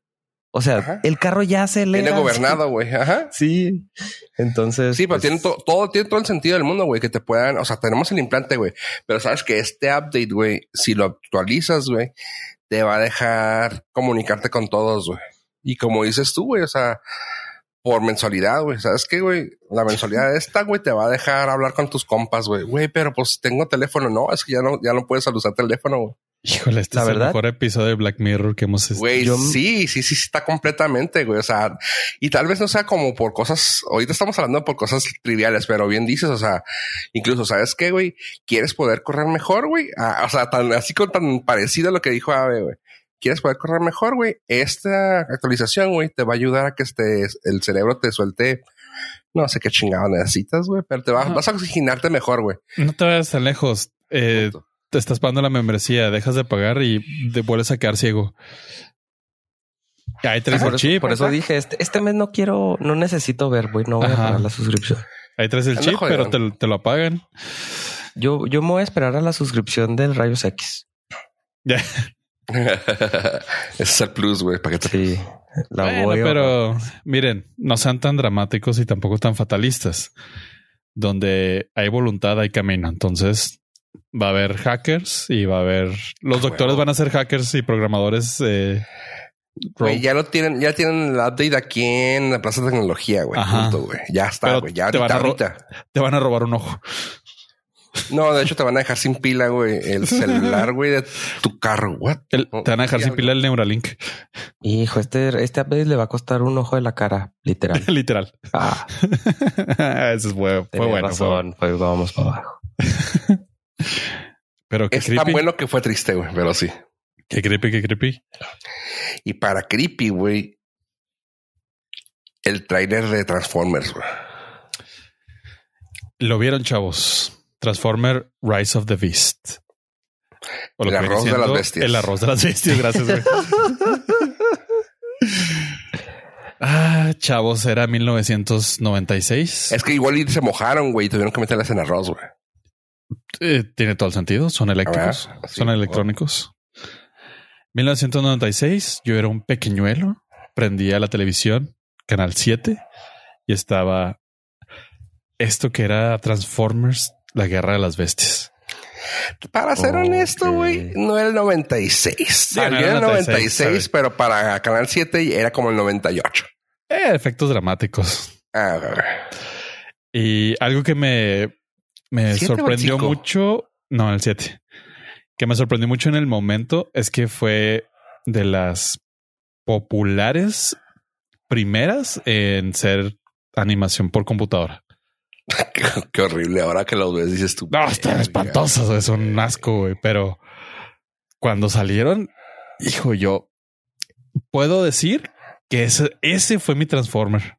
O sea, Ajá. el carro ya acelera. Tiene gobernado, güey. Ajá. Sí. Entonces. Sí, pero pues, tiene to- todo, tiene todo el sentido del mundo, güey, que te puedan, o sea, tenemos el implante, güey, pero sabes que este update, güey, si lo actualizas, güey, te va a dejar comunicarte con todos, güey. Y como dices tú, güey, o sea, por mensualidad, güey, ¿sabes qué, güey? La mensualidad esta, güey, te va a dejar hablar con tus compas, güey. Güey, pero pues tengo teléfono. No, es que ya no, ya no puedes usar teléfono, güey. Híjole, este La es verdad. el mejor episodio de Black Mirror que hemos Güey, Yo- sí, sí, sí, está completamente, güey. O sea, y tal vez no sea como por cosas, ahorita estamos hablando por cosas triviales, pero bien dices, o sea, incluso, ¿sabes qué, güey? ¿Quieres poder correr mejor, güey? Ah, o sea, tan así con tan parecido a lo que dijo Ave, güey. ¿Quieres poder correr mejor, güey? Esta actualización, güey, te va a ayudar a que estés, el cerebro te suelte, no sé qué chingado necesitas, güey, pero te va- Ajá. vas a oxigenarte mejor, güey. No te vayas tan lejos. Eh, Punto. Te estás pagando la membresía, dejas de pagar y te vuelves a quedar ciego. Ahí traes por el eso, chip. por eso dije, este, este mes no quiero, no necesito ver, güey, no voy a Ajá. pagar la suscripción. Ahí traes el chip, pero te, te lo apagan. Yo, yo me voy a esperar a la suscripción del Rayos X. Ya. Ese es el plus, güey, para que te Sí, la Bueno, voy a pero miren, no sean tan dramáticos y tampoco tan fatalistas. Donde hay voluntad, hay camino. Entonces va a haber hackers y va a haber los Ah, doctores van a ser hackers y programadores. Eh, Güey, ya lo tienen, ya tienen el update aquí en la Plaza de Tecnología, güey. Ajá. Punto, güey. Ya está, güey. Ya te van ahorita, ahorita. Te van a robar un ojo. No, de hecho te van a dejar sin pila, güey. El celular, güey, de tu carro. What? El- te van a dejar sin pila el Neuralink. Hijo, este, este update le va a costar un ojo de la cara, literal. Literal. Ah, Eso fue, fue bueno. fue razón, pues vamos para abajo. Pero Es tan bueno que fue triste, güey, pero sí. Qué creepy, qué creepy. Y para creepy, güey, el tráiler de Transformers, güey. Lo vieron, chavos. Transformer Rise of the Beast. O El arroz de las bestias. El arroz de las bestias. Gracias, güey. ah, chavos, era 1996. Es que igual se mojaron, güey, y tuvieron que meterlas en arroz, güey. Eh, tiene todo el sentido. Son eléctricos. Sí, son wow. electrónicos. 1996. Yo era un pequeñuelo. Prendía la televisión, canal 7, y estaba esto que era Transformers, la guerra de las bestias. Para ser honesto, güey, no era el 96. Salió no el 96, 96, pero para Canal 7 era como el 98. Eh, efectos dramáticos. Ah. Y algo que me, me ¿Siete o el sorprendió mucho, no, el 7, que me sorprendió mucho en el momento es que fue de las populares primeras en ser animación por computadora. qué, qué horrible. Ahora que los ves, dices tú. No, están espantosas, son un asco, güey. Pero cuando salieron, hijo, yo puedo decir que ese, ese fue mi Transformer.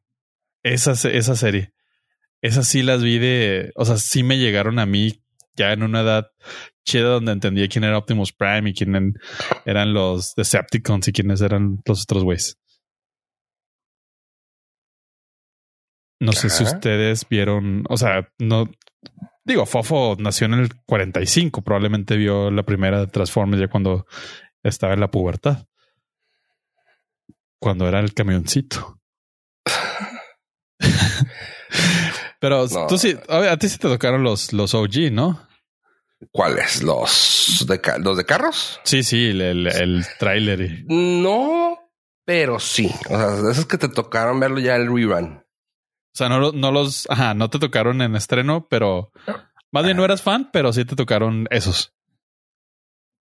Esa, esa serie. Esas sí las vi de, o sea, sí me llegaron a mí ya en una edad chida donde entendía quién era Optimus Prime y quién eran los Decepticons y quiénes eran los otros güeyes. No sé si ustedes vieron, o sea, no digo, Fofo nació en el 45, probablemente vio la primera de Transformers ya cuando estaba en la pubertad. cuando era el camioncito. Pero No. tú sí, a, a ti sí te tocaron los, los OG, ¿no? ¿Cuáles? ¿Los de, los de carros? Sí, sí, el, el, el tráiler. y- No, pero sí. O sea, de esos que te tocaron verlo ya el rerun. O sea, no, no los, ajá, no te tocaron en estreno, pero más bien no eras fan, pero sí te tocaron esos.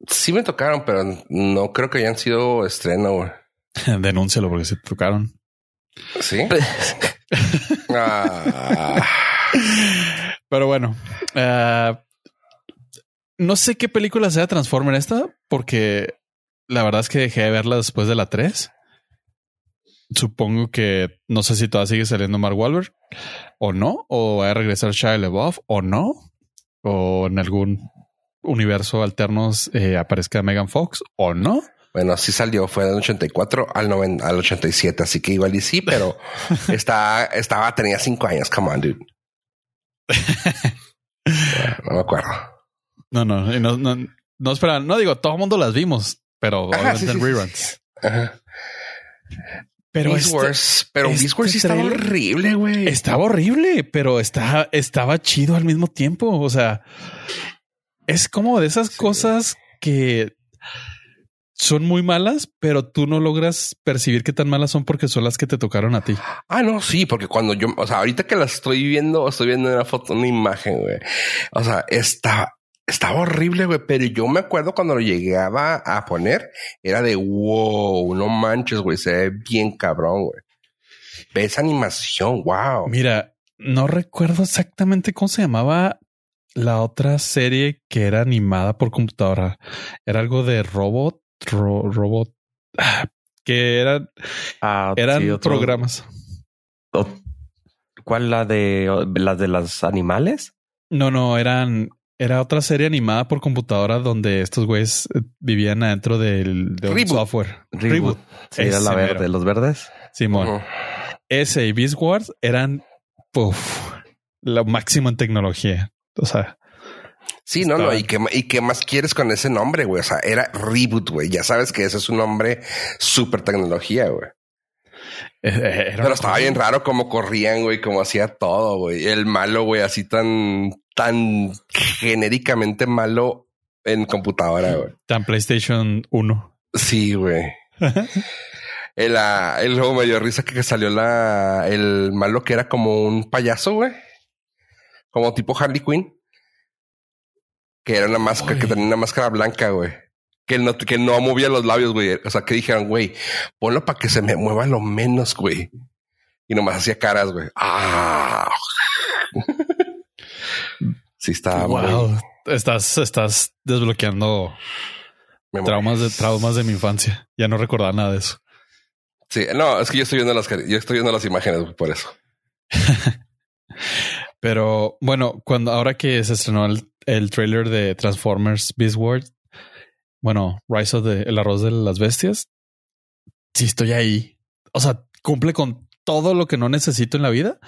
Sí me tocaron, pero no creo que hayan sido estreno. güey. Denúncialo porque sí te tocaron. ¿Sí? Ah, Pero bueno, eh, no sé qué película sea Transformer esta, porque la verdad es que dejé de verla después de la 3. Supongo que no sé si todavía sigue saliendo Mark Wahlberg o no, o va a regresar Shia LaBeouf o no, o en algún universo alterno eh, aparezca Megan Fox o no. Bueno, sí salió. Fue del 84 al, 90 al 87. Así que igual y sí, pero está, estaba, tenía cinco años. Come on, dude. No me acuerdo. No, no, no, no, no espera, no digo, todo el mundo las vimos, pero Ajá, obviamente sí, en sí, sí, reruns. Ajá. Pero Beast este- Wars, pero este Beast Wars sí estaba horrible, güey. Estaba horrible, pero está, estaba chido al mismo tiempo. O sea, es como de esas cosas que son muy malas, pero tú no logras percibir qué tan malas son porque son las que te tocaron a ti. Ah, no, sí, porque cuando yo, o sea, ahorita que la estoy viendo, estoy viendo una foto, una imagen, güey. O sea, está, estaba horrible, güey, pero yo me acuerdo cuando lo llegaba a poner, era de wow, no manches, güey, se ve bien cabrón, güey. Ve esa animación, wow. Mira, no recuerdo exactamente cómo se llamaba la otra serie que era animada por computadora. Era algo de robot, ro- robot, que eran, Ah, eran sí, otro- programas. ¿Cuál la de las de los animales? No, no, eran. Era otra serie animada por computadora donde estos güeyes eh, vivían adentro del, de un software. Reboot. Sí, era la verde, mero. los verdes. Simón. Ese y Beast Wars eran puf, lo máximo en tecnología. O sea, Sí, no, no, y qué, y qué más quieres con ese nombre, güey. O sea, era reboot, güey. Ya sabes que ese es un nombre súper tecnología, güey. eh, era Pero estaba bien raro cómo corrían, güey, cómo hacía todo, güey. El malo, güey, así tan, tan genéricamente malo en computadora, güey. tan PlayStation 1. Sí, güey. El, ah, el juego me dio risa que salió la, el malo que era como un payaso, güey. Como tipo Harley Quinn. Que era una máscara, que tenía una máscara blanca, güey. Que no, que no movía los labios, güey. O sea, que dijeron, güey, ponlo para que se me mueva lo menos, güey. Y nomás hacía caras, güey. Ah. sí, estaba muy- wow. Estás, estás desbloqueando traumas de traumas de mi infancia. Ya no recordaba nada de eso. Sí, no, es que yo estoy viendo las, yo estoy viendo las imágenes por eso. Pero bueno, cuando ahora que se estrenó el, el trailer de Transformers Beast Wars, bueno, Rise of the, el arroz de las bestias, sí estoy ahí. O sea, cumple con todo lo que no necesito en la vida,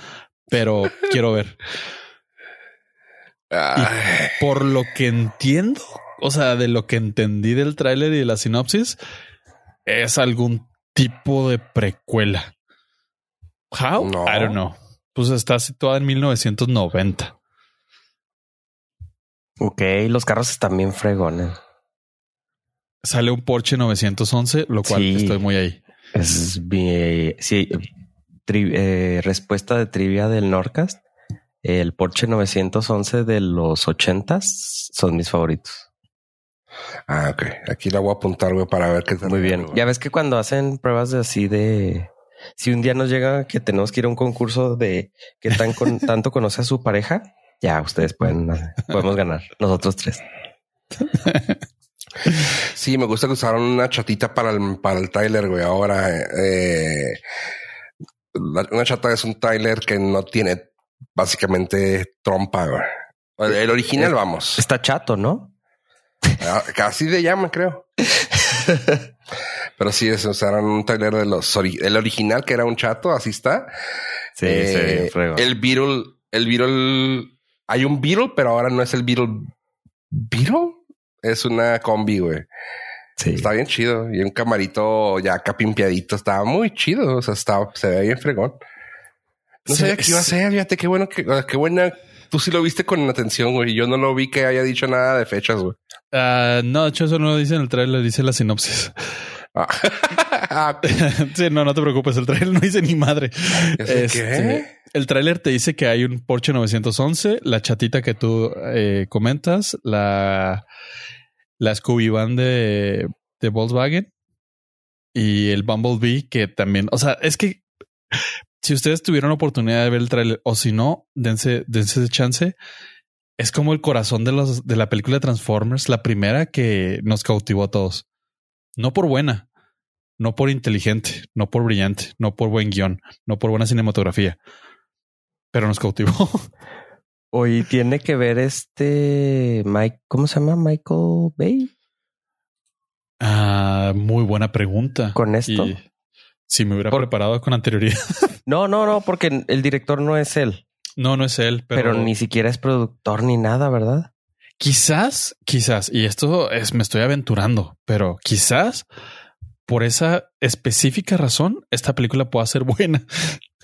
pero quiero ver. Por lo que entiendo, o sea, de lo que entendí del tráiler y de la sinopsis, es algún tipo de precuela. How? No. I don't know. Pues está situada en 1990. Ok, los carros están bien fregones. Sale un Porsche 911, lo cual Sí. estoy muy ahí. Es bien. Sí, tri- eh, respuesta de trivia del Norcast. El Porsche 911 de los 80s son mis favoritos. Ah, ok. Aquí la voy a apuntar, güey, para ver qué tal. Muy bien. Ya ves que cuando hacen pruebas de así de si un día nos llega que tenemos que ir a un concurso de qué tan con, tanto conoce a su pareja, ya ustedes pueden podemos ganar nosotros tres. Sí, me gusta que usaron una chatita para el, para el trailer, güey. Ahora, eh, una chata es un trailer que no tiene básicamente trompa, güey. El, el original, vamos. Está chato, ¿no? Ah, Casi le llaman, creo. Pero sí, es, usaron un trailer de los ori- el original que era un chato, así está. Sí, Eh, sí, frego. el Beetle, el Beetle, hay un Beetle, pero ahora no es el Beetle. ¿Beetle? Es una combi, güey. Sí. Está bien chido. Y un camarito ya acá pimpiadito. Estaba muy chido. O sea, estaba, se ve bien fregón. No Sí, sabía qué iba a ser. Fíjate qué bueno que, qué buena. Tú sí lo viste con atención, güey. Yo no lo vi que haya dicho nada de fechas, güey. Ah, no, de hecho, eso no lo dice en el trailer, dice la sinopsis. Ah. Sí, no, no te preocupes, el trailer no dice ni madre. ¿Qué? Este, el tráiler te dice que hay un Porsche 911, la chatita que tú eh, comentas, la, la Scooby Van de, de Volkswagen y el Bumblebee que también, o sea, es que si ustedes tuvieron la oportunidad de ver el tráiler o si no, dense, dense ese chance. Es como el corazón de los de la película Transformers, la primera que nos cautivó a todos. No por buena, no por inteligente, no por brillante, no por buen guion, no por buena cinematografía, pero nos cautivó. Hoy tiene que ver este Mike, ¿cómo se llama? Michael Bay Ah, muy buena pregunta. con esto. Y si me hubiera Por- preparado con anterioridad. No, no, no, porque el director no es él, No, no es él, pero, pero, ni siquiera es productor ni nada, ¿verdad? quizás, quizás, y esto es, me estoy aventurando, pero quizás por esa específica razón, esta película pueda ser buena.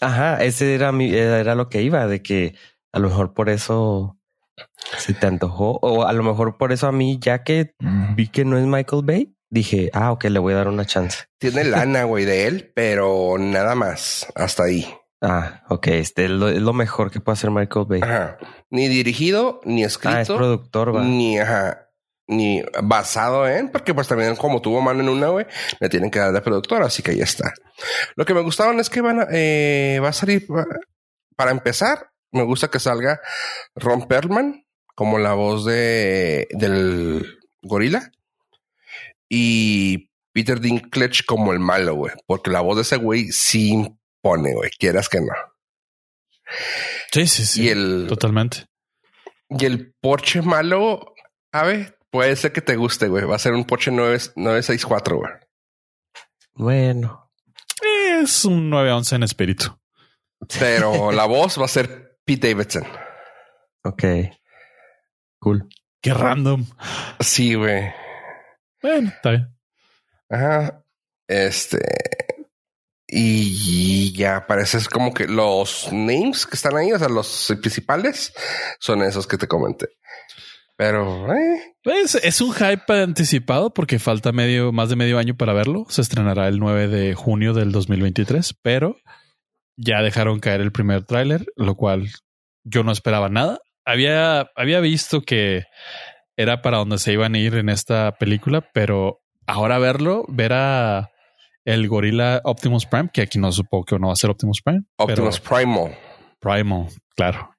Ajá, ese era mi, era lo que iba, de que a lo mejor por eso se te antojó, o a lo mejor por eso a mí, ya que vi que no es Michael Bay, dije, ah, ok, le voy a dar una chance. Tiene lana, güey, de él, pero nada más. Hasta ahí. Ah, ok, este es lo, es lo mejor que puede hacer Michael Bay. Ajá. Ni dirigido, ni escrito. Ah, es productor, va. ni ajá, ni basado en, porque pues también como tuvo mano en una, güey, le tienen que dar de productor, así que ahí está. Lo que me gustaron es que van a, eh, va a salir, para empezar, me gusta que salga Ron Perlman como la voz de del gorila y Peter Dinklage como el malo, güey, porque la voz de ese güey sí impone, güey, quieras que no. Sí, sí, sí. Y el Totalmente. y el Porsche malo, a ver, puede ser que te guste, güey. Va a ser un Porsche 9, 964, güey. Bueno, Es un 911 en espíritu. Pero la voz va a ser Pete Davidson. ok. Cool. Qué random. Sí, güey. Bueno, está bien. Ajá. Este. Y ya parece es como que los names que están ahí, o sea, los principales son esos que te comenté. Pero, eh, Pues es un hype anticipado porque falta medio, más de medio año para verlo. Se estrenará el 9 de junio del 2023, pero ya dejaron caer el primer tráiler, lo cual yo no esperaba nada. Había, había visto que era para donde se iban a ir en esta película, pero ahora verlo, ver a el gorila Optimus Prime, que aquí no supongo que no va a ser Optimus Prime, Optimus Primal. Primal, claro.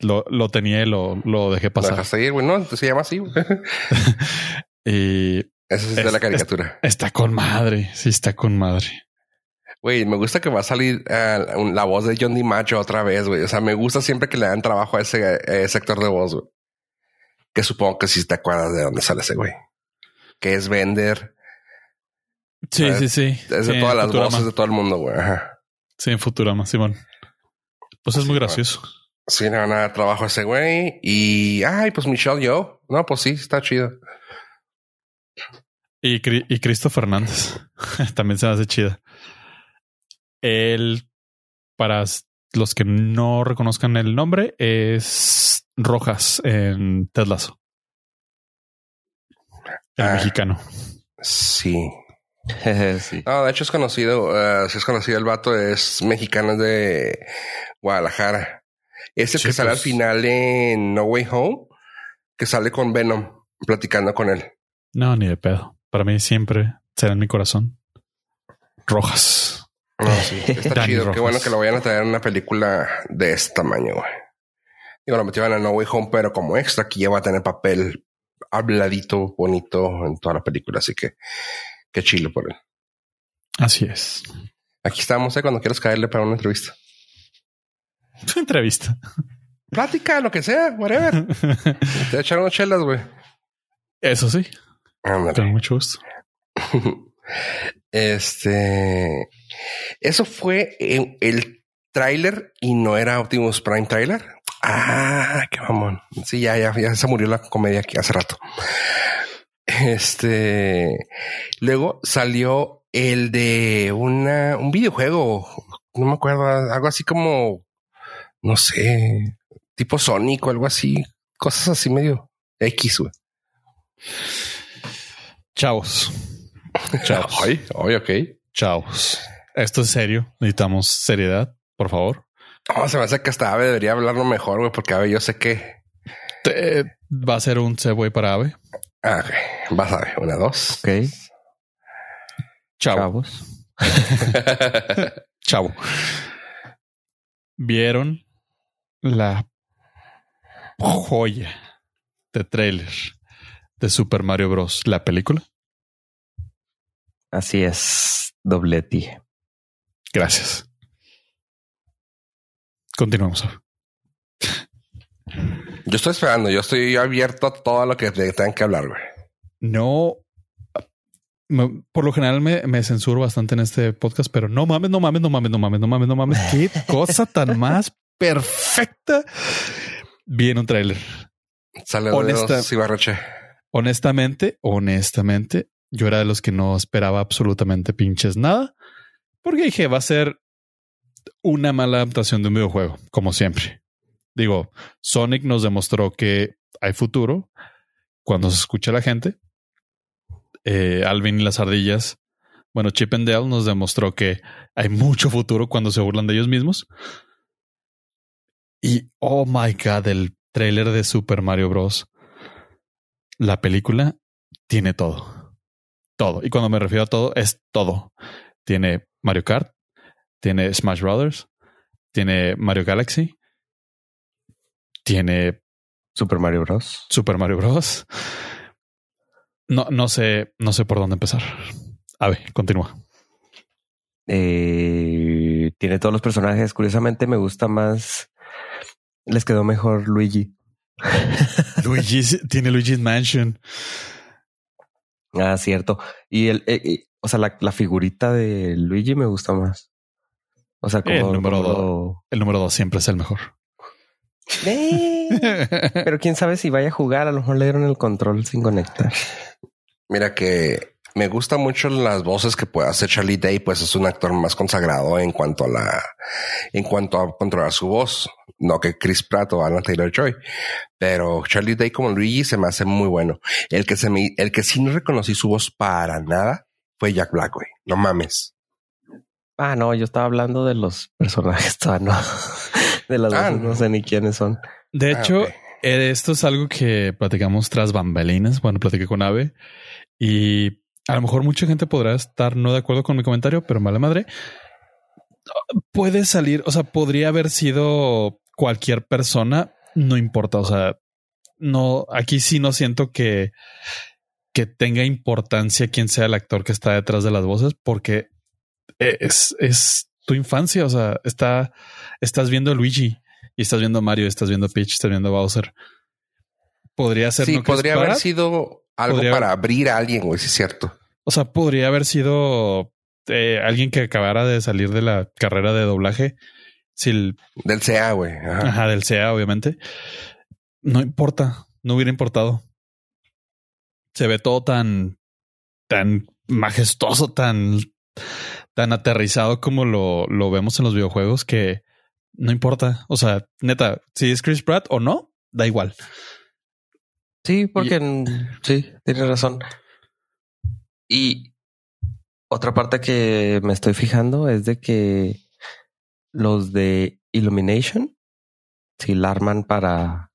Lo, lo tenía y lo, lo dejé Lo pasar. dejaste ir, güey. No, se llama así. güey. Y Ese es, de Es- la caricatura. Está con madre, sí está con madre. Güey, me gusta que va a salir eh, la voz de John DiMaggio otra vez, güey. O sea, me gusta siempre que le dan trabajo a ese, a ese actor de voz, güey. Que supongo que sí te acuerdas de dónde sale ese güey. Que es Bender. Sí, sí, sí. Es de Sí, todas las Futurama. voces de todo el mundo, güey. Sí, en Futurama, Simón. Pues es Sí, muy gracioso. Sí, le van a dar trabajo a ese güey. Y, ay, pues Michelle Yo. No, pues sí, está chido. Y, y Cristo Fernández también se me hace chida. Él, para los que no reconozcan el nombre, es Rojas en Ted Lasso. El Ah. mexicano. Sí. sí. No, de hecho es conocido. eh, si es conocido el vato, es mexicano es de Guadalajara. Es el Sí, que sale pues. al final en No Way Home, que sale con Venom platicando con él. No, ni de pedo. Para mí siempre será en mi corazón. Rojas. No, sí, está chido. Qué Rojas. bueno que lo vayan a traer en una película de este tamaño, güey. Digo, lo metieron a No Way Home, pero como extra, aquí ya va a tener papel habladito, bonito en toda la película. Así que qué chilo por él. Así es. Aquí estamos, eh, cuando quieras caerle para una entrevista. Entrevista. Plática, lo que sea, whatever. Te echaron chelas, güey. Eso sí, Ándale. con mucho gusto. Este, eso fue en el tráiler y no era Optimus Prime trailer. Ah, qué mamón. Sí, ya, ya, ya se murió la comedia aquí hace rato. Este luego salió el de una, un videojuego, no me acuerdo, algo así como, no sé, tipo Sonic o algo así, cosas así medio X, güey. Chavos. Chavos. Ay, ay, ok. Chavos. Esto es serio. Necesitamos seriedad, por favor. No, se me hace que hasta Ave debería hablarlo mejor, güey, porque Ave yo sé que Te- va a ser un Segway para Ave. Ah, ok. Vas a ver, una, dos. Ok, Chavo. chavos. Chavo. ¿Vieron la joya de trailer de Super Mario Bros. La película. Así es, dobleti. Gracias. Continuamos. Yo estoy esperando, yo estoy abierto a todo lo que te tengan que hablar, güey. No. me- por lo general me, me censuro bastante en este podcast, pero no mames, no mames, no mames, no mames, no mames, no mames. Qué cosa tan más perfecta. Vi en un tráiler. Sale Honesta- de. Honestamente, honestamente, yo era de los que no esperaba absolutamente pinches nada, porque dije, va a ser una mala adaptación de un videojuego, como siempre. Digo, Sonic nos demostró que hay futuro cuando se escucha a la gente. Eh, Alvin y las ardillas, bueno, Chip and Dale nos demostró que hay mucho futuro cuando se burlan de ellos mismos. Y oh my god, el trailer de Super Mario Bros. La película tiene todo. Todo. Y cuando me refiero a todo, es todo. Tiene Mario Kart, tiene Smash Brothers, tiene Mario Galaxy, tiene Super Mario Bros. Super Mario Bros. No, no sé, no sé por dónde empezar. A ver, continúa. Eh, tiene todos los personajes. Curiosamente me gusta más. Les quedó mejor Luigi. Luigi's, tiene Luigi's Mansion. Ah, cierto. Y el, eh, eh, o sea, la, la figurita de Luigi me gusta más. O sea, como El número como dos. El número dos siempre es el mejor. Eh, Pero quién sabe si vaya a jugar. A lo mejor le dieron el control sin conectar. Mira que me gustan mucho las voces que puede hacer Charlie Day, pues es un actor más consagrado en cuanto a la, en cuanto a controlar su voz, no que Chris Pratt o Alan Taylor Joy, pero Charlie Day como Luigi se me hace muy bueno. El que se me, el que sí no reconocí su voz para nada fue Jack Black, güey. No mames. Ah, no, yo estaba hablando de los personajes, todavía no. De las Ah, voces, no. no sé ni quiénes son. De Ah, hecho, eh, esto es algo que platicamos tras bambalinas. Bueno, platiqué con Ave y a lo mejor mucha gente podrá estar no de acuerdo con mi comentario, pero mala madre. Puede salir, o sea, podría haber sido cualquier persona, no importa. O sea, no, aquí sí no siento que, que tenga importancia quién sea el actor que está detrás de las voces, porque es, es tu infancia. O sea, está, estás viendo a Luigi y estás viendo a Mario, estás viendo a Peach, estás viendo a Bowser. Podría ser. Sí, no podría haber sido algo Podría- para abrir a alguien, güey, sí es cierto. O sea, podría haber sido eh, alguien que acabara de salir de la carrera de doblaje. Si el, Del CA, güey. Ajá. ajá, del SEA, obviamente. No importa, no hubiera importado. Se ve todo tan, tan majestuoso, tan, tan aterrizado como lo, lo vemos en los videojuegos que no importa. O sea, neta, si es Chris Pratt o no, da igual. Sí, porque sí, tienes razón. Y otra parte que me estoy fijando es de que los de Illumination sí la arman para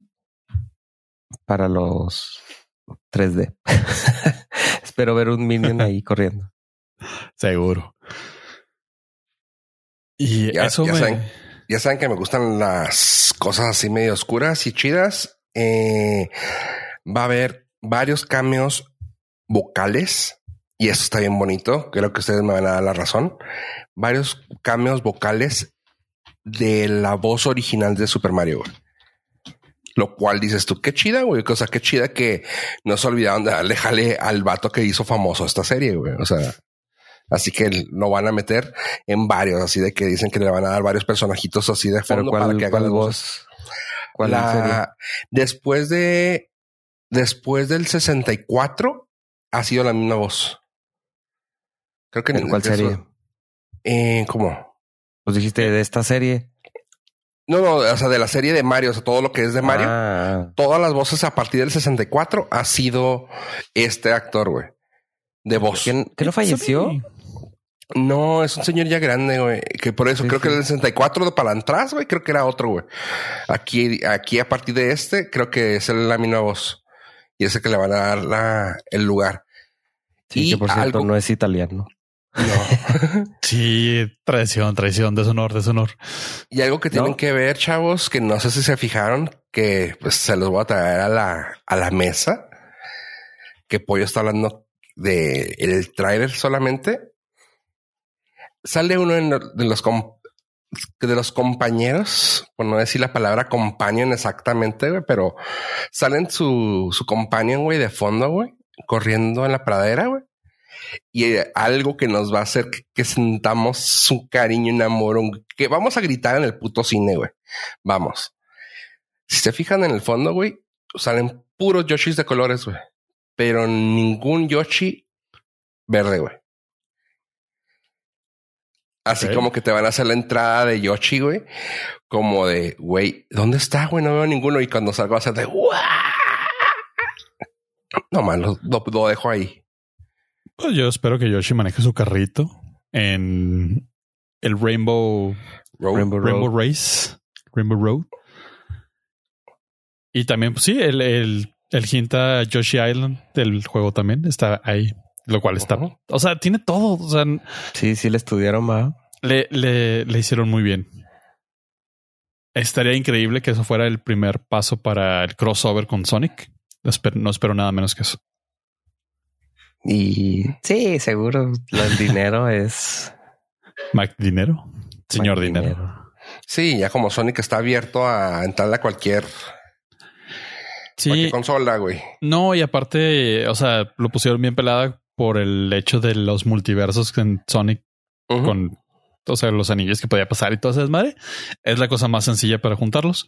para los 3D. Espero ver un minion ahí corriendo. Seguro. Y Ya- eso ya me... saben. Ya saben que me gustan las cosas así medio oscuras y chidas. Eh, va a haber varios cambios vocales y eso está bien bonito. Creo que ustedes me van a dar la razón. Varios cambios vocales de la voz original de Super Mario. güey. Lo cual dices tú, qué chida, güey. O sea, qué chida que no se olvidaron de darle jale al vato que hizo famoso esta serie, güey. O sea, así que lo van a meter en varios, así de que dicen que le van a dar varios personajitos así de fondo para ¿cuál, que hagan voz? ¿Cuál La- sería? después de después del 64 ha sido la misma voz. Creo que ¿En cuál serie? Eh, ¿Cómo? Pues dijiste de esta serie. No, no, o sea, de la serie de Mario, o sea, todo lo que es de Mario, Ah, todas las voces a partir del 64 ha sido este actor, güey. De voz. ¿que, que no falleció? No, es un señor ya grande, güey. Que por eso Sí, creo sí. que el 64 de para atrás, güey, creo que era otro, güey. Aquí, aquí a partir de este, creo que es la misma voz. Y ese que le van a dar la, el lugar. Sí, Y que por cierto algo- no es italiano. No. Sí, traición, traición, deshonor, deshonor. y algo que tienen ¿No? que ver, chavos, que no sé si se fijaron, que pues se los voy a traer a la, a la mesa. Que Pollo está hablando de el trailer solamente. Sale uno de los de los compañeros, por no decir la palabra companion exactamente, güey, pero salen su, su companion, güey, de fondo, güey, corriendo en la pradera, güey. Y eh, algo que nos va a hacer que, sintamos su cariño un amor, que vamos a gritar en el puto cine, güey. Vamos. Si se fijan en el fondo, güey, salen puros Yoshis de colores, güey. Pero ningún Yoshi verde, güey. Así como que te van a hacer la entrada de Yoshi, güey. Como de, güey, ¿dónde está, güey? No veo ninguno. Y cuando salgo va a ser de. No, man, lo, lo- lo dejo ahí. Pues yo espero que Yoshi maneje su carrito en el Rainbow, Road. Rainbow Road. Rainbow Race, Rainbow Road. Y también, pues sí, el, el, el hint a Yoshi Island del juego también está ahí, lo cual está, o sea, tiene todo, o sea, Sí, sí le estudiaron, va. le, le, le hicieron muy bien. Estaría increíble que eso fuera el primer paso para el crossover con Sonic. No espero, no espero nada menos que eso. Y sí, seguro el dinero es Mac Dinero. Señor Más Dinero. Sí, ya como Sonic está abierto a entrarle a cualquier, Sí, cualquier consola, güey. no, y aparte, o sea, lo pusieron bien pelada por el hecho de los multiversos en Sonic con, o sea, los anillos que podía pasar y todo ese desmadre. Es la cosa más sencilla para juntarlos.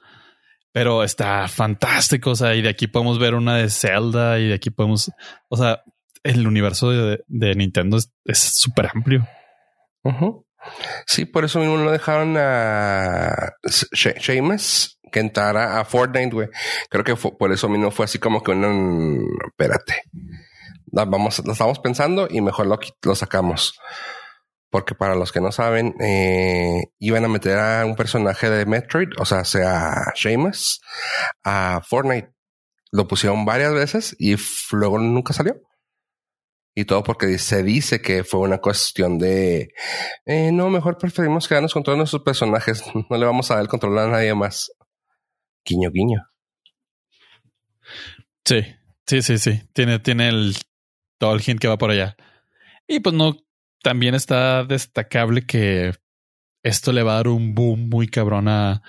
Pero está fantástico. O sea, y de aquí podemos ver una de Zelda y de aquí podemos, o sea, el universo de, de Nintendo es súper amplio. Sí, por eso mismo no dejaron a She- Sheamus que entrara a Fortnite, güey. Creo que fue- por eso mismo fue así como que un... Espérate. Vamos, lo estamos pensando y mejor lo, lo sacamos. Porque para los que no saben, eh, iban a meter a un personaje de Metroid, o sea, sea Sheamus, a Fortnite. Lo pusieron varias veces y luego nunca salió. Y todo porque se dice que fue una cuestión de eh, no, mejor preferimos quedarnos con todos nuestros personajes. No le vamos a dar el control a nadie más. Guiño, guiño. Sí, sí, sí, sí. Tiene, tiene el todo el hint que va por allá. Y pues no, también está destacable que esto le va a dar un boom muy cabrón a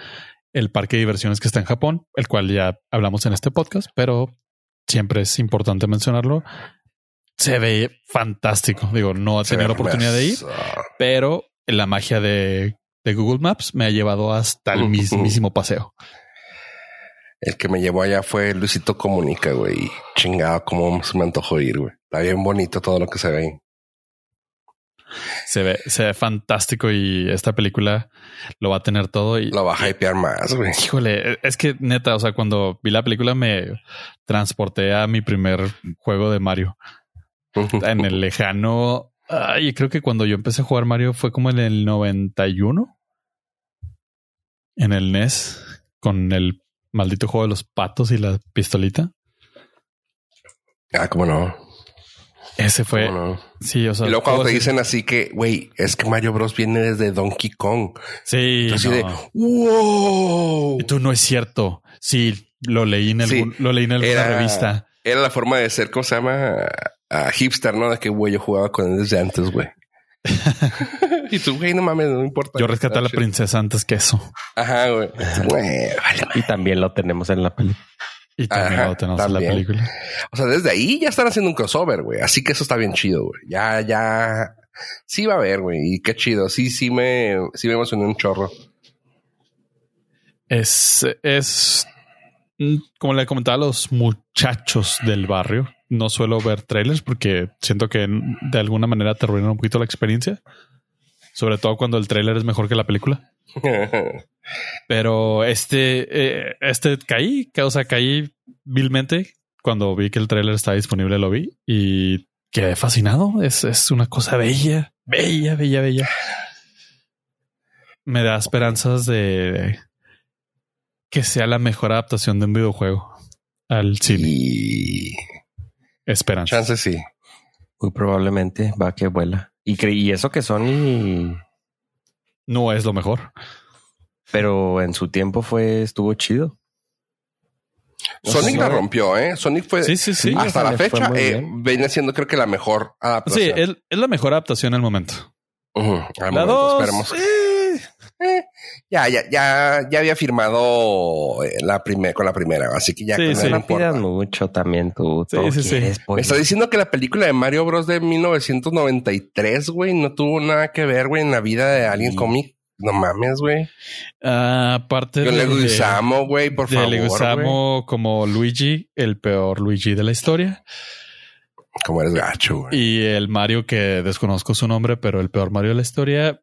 el parque de diversiones que está en Japón, el cual ya hablamos en este podcast, pero siempre es importante mencionarlo. Se ve fantástico. Digo, no he tenido la oportunidad de ir, pero la magia de, de Google Maps me ha llevado hasta el mismísimo paseo. El que me llevó allá fue Luisito Comunica, güey. Chingado, como se me antojó ir, güey. Está bien bonito todo lo que se ve ahí. Se ve, se ve fantástico y esta película lo va a tener todo. Y Lo va a hypear más, güey. híjole, es que neta, o sea, cuando vi la película me transporté a mi primer juego de Mario en el lejano. Ay, creo que cuando yo empecé a jugar Mario fue como en el 91 en el NES con el maldito juego de los patos y la pistolita. Ah, cómo no. Ese fue, ¿Cómo no? sí, o sea, Y luego cuando te dicen así que, güey, es que Mario Bros viene desde Donkey Kong. sí, Así no. de, wow. Y tú no es cierto. Sí, lo leí en Sí, algún, lo leí en alguna era- revista. Era la forma de ser, ¿cómo se llama? A hipster, ¿no? De que, güey, yo jugaba con él desde antes, güey. y tú, güey, no mames, no importa. Yo rescaté a la Ah, princesa antes que eso. Ajá, güey. Güey, vale, Y también lo tenemos en la película. Y también Ajá, lo tenemos en la película. O sea, desde ahí ya están haciendo un crossover, güey. Así que eso está bien chido, güey. Ya, ya. Sí va a haber, güey. Y qué chido. Sí, sí me, sí me emocioné un chorro. Es, es mm, como le comentaba a los muchachos del barrio. no suelo ver trailers porque siento que de alguna manera te arruinan un poquito la experiencia. Sobre todo cuando el trailer es mejor que la película. Pero este, eh, este caí, o sea, caí vilmente cuando vi que el trailer estaba disponible, lo vi y quedé fascinado. Es, es una cosa bella, bella, bella, bella. Me da esperanzas de que sea la mejor adaptación de un videojuego al cine. Y... Esperanza. Chance sí. Muy probablemente va que vuela. Y, y eso que Sony no es lo mejor. Pero en su tiempo fue, estuvo chido. Sonic la rompió, ¿eh? Sonic fue sí, sí, sí. hasta la fecha eh, viene siendo creo que la mejor adaptación. Sí, es, es la mejor adaptación al momento. la dos, esperemos. Eh, ya, ya, ya, ya había firmado eh, la primera con la primera, así que ya sí, sí. no mucho también tú. Sí, sí, sí. Me está diciendo que la película de Mario Bros de 1993, güey, no tuvo nada que ver, güey, en la vida de alguien cómic. No mames, güey. Aparte Yo de, le gustamos, güey, por favor. Le gustamos como Luigi, el peor Luigi de la historia. Como eres gacho, güey. Y el Mario que desconozco su nombre, pero el peor Mario de la historia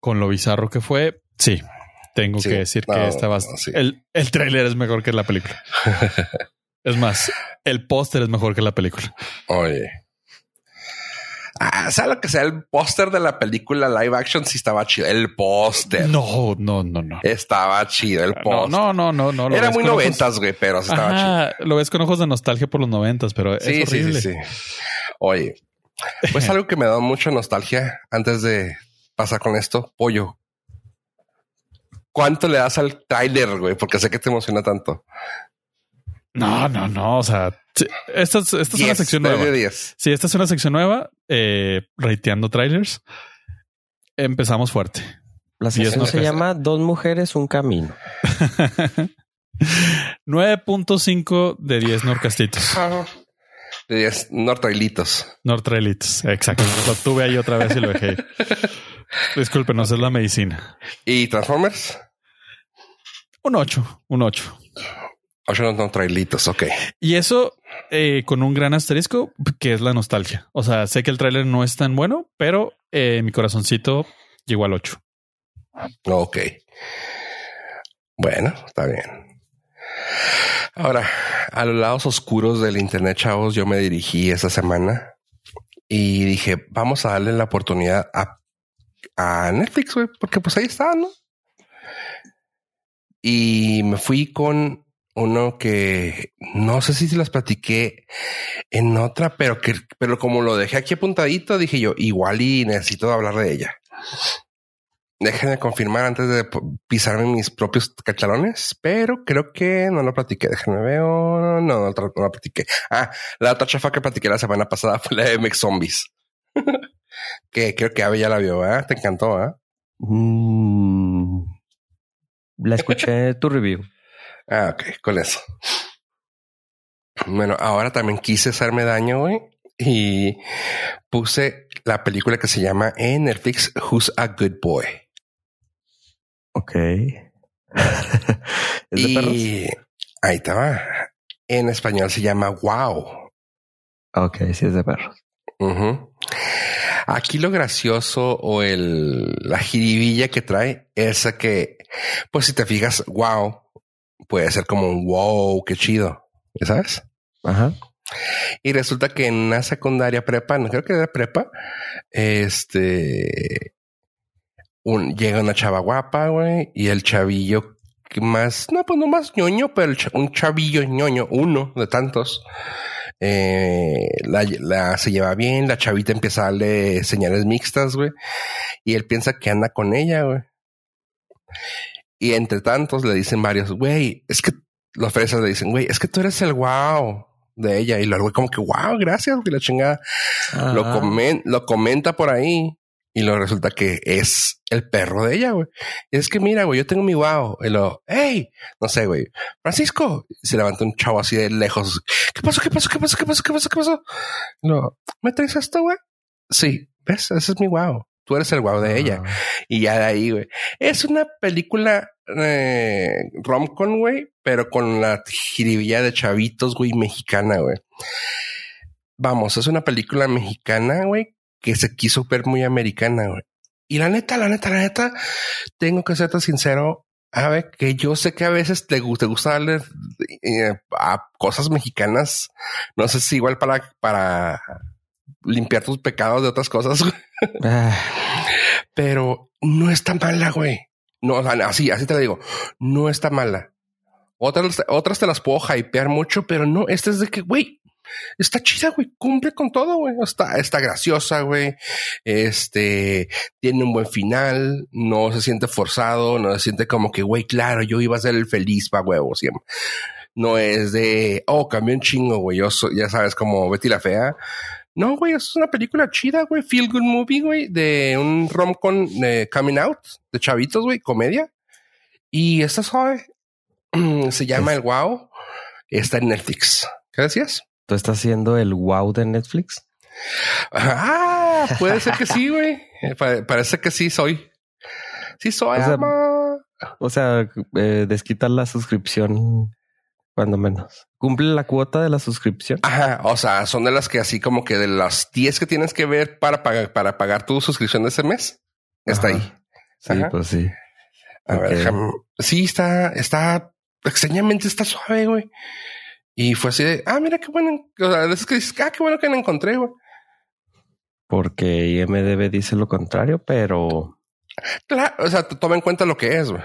con lo bizarro que fue, sí, tengo que decir que estaba. El, el trailer es mejor que la película. es más, el póster es mejor que la película. Oye. Ah, sea lo que sea el póster de la película live action, sí estaba chido. El póster. No, no, no, no. Estaba chido el póster. No, no, no, no. Era muy noventas, güey, pero estaba chido. Lo ves con ojos de nostalgia por los noventas, pero es horrible. Sí, sí, sí. Oye, pues algo que me da mucha nostalgia antes de pasa con esto? Pollo. ¿Cuánto le das al trailer, güey? Porque sé que te emociona tanto. No, no, no. O sea, esta, es una sección nueva. Sí, esta es una sección nueva, eh, rateando trailers. Empezamos fuerte. La sección se llama Dos mujeres, un camino. 9.5 de 10 norcastitos. De 10 nortrailitos. Nortrailitos, exacto. Lo tuve ahí otra vez y lo dejé. Discúlpenos, es la medicina. ¿Y Transformers? Un 8, un 8. 8 no trailitos, ok. Y eso eh, con un gran asterisco, que es la nostalgia. O sea, sé que el tráiler no es tan bueno, pero eh, mi corazoncito llegó al 8. Ok. Bueno, está bien. Ahora, a los lados oscuros del Internet, chavos, yo me dirigí esta semana y dije, vamos a darle la oportunidad a a Netflix, güey, porque pues ahí está, ¿no? Y me fui con uno que no sé si se las platiqué en otra, pero que, pero como lo dejé aquí apuntadito, dije yo, igual y necesito hablar de ella. Déjenme confirmar antes de pisarme mis propios cachalones, pero creo que no lo platiqué. Déjenme ver. No, no, no, lo platiqué. Ah, la otra chafa que platiqué la semana pasada fue la de Zombies. que creo que Ave ya la vio, ¿eh? Te encantó, ¿eh? Mm, la escuché tu review. Ah, ok, con eso. Bueno, ahora también quise hacerme daño, güey, y puse la película que se llama en Netflix Who's a Good Boy. Ok. ¿Es de y ahí estaba. En español se llama Wow. Ok, sí es de perros. Aquí lo gracioso o el, la jiribilla que trae es que, pues si te fijas, wow, puede ser como un wow, qué chido, ¿sabes? Ajá. Y resulta que en una secundaria prepa, no creo que era prepa, este, un, llega una chava guapa, güey, y el chavillo más, no, pues no más ñoño, pero un chavillo ñoño, uno de tantos, eh, la, se lleva bien, la chavita empieza a darle señales mixtas, güey, y él piensa que anda con ella, güey. Y entre tantos le dicen varios, güey, es que los fresas le dicen, güey, es que tú eres el wow de ella. Y luego como que, wow, gracias, güey, la chingada. Lo, comen, lo comenta por ahí. Y luego resulta que es el perro de ella, güey. Y es que mira, güey, yo tengo mi wow. Y lo, hey, no sé, güey. Francisco. se levanta un chavo así de lejos. ¿Qué pasó? ¿Qué pasó? ¿Qué pasó? ¿Qué pasó? ¿Qué pasó? ¿Qué pasó? No, ¿me traes esto, güey? Sí, ves, ese es mi wow. Tú eres el wow de ella. Y ya de ahí, güey. Es una película eh, romcom, güey, pero con la jiribilla de chavitos, güey, mexicana, güey. Vamos, es una película mexicana, güey, que se quiso ver muy americana, güey. Y la neta, la neta, la neta, tengo que serte sincero, a ver, que yo sé que a veces te, gusta, gusta darle eh, a cosas mexicanas. No sé si igual para, para limpiar tus pecados de otras cosas. Ah. Pero no está mala, güey. No, así, así te lo digo. No está mala. Otras, otras te las puedo hypear mucho, pero no, esta es de que, güey, está chida, güey. Cumple con todo, güey. Está, está graciosa, güey. Este tiene un buen final. No se siente forzado. No se siente como que, güey, claro, yo iba a ser el feliz pa' huevo siempre. No es de, oh, cambió un chingo, güey. Yo ya sabes, como Betty la Fea. No, güey, es una película chida, güey. Feel good movie, güey, de un rom-com de coming out de chavitos, güey, comedia. Y esta suave se llama El Wow. Está en Netflix. ¿Qué decías? ¿Tú estás haciendo el wow de Netflix? Ah, puede ser que sí, güey. parece que sí soy. Sí soy. O sea, eh, desquitar la suscripción cuando menos. ¿Cumple la cuota de la suscripción? Ajá, o sea, son de las que así como que de las 10 que tienes que ver para pagar, para pagar tu suscripción de ese mes, está ahí. Sí, pues sí. A ver, sí, está, está, extrañamente está suave, güey. Y fue así de, ah, mira qué bueno. O sea, es que ah, qué bueno que la encontré, güey. Porque IMDB dice lo contrario, pero. Claro, o sea, toma en cuenta lo que es, güey.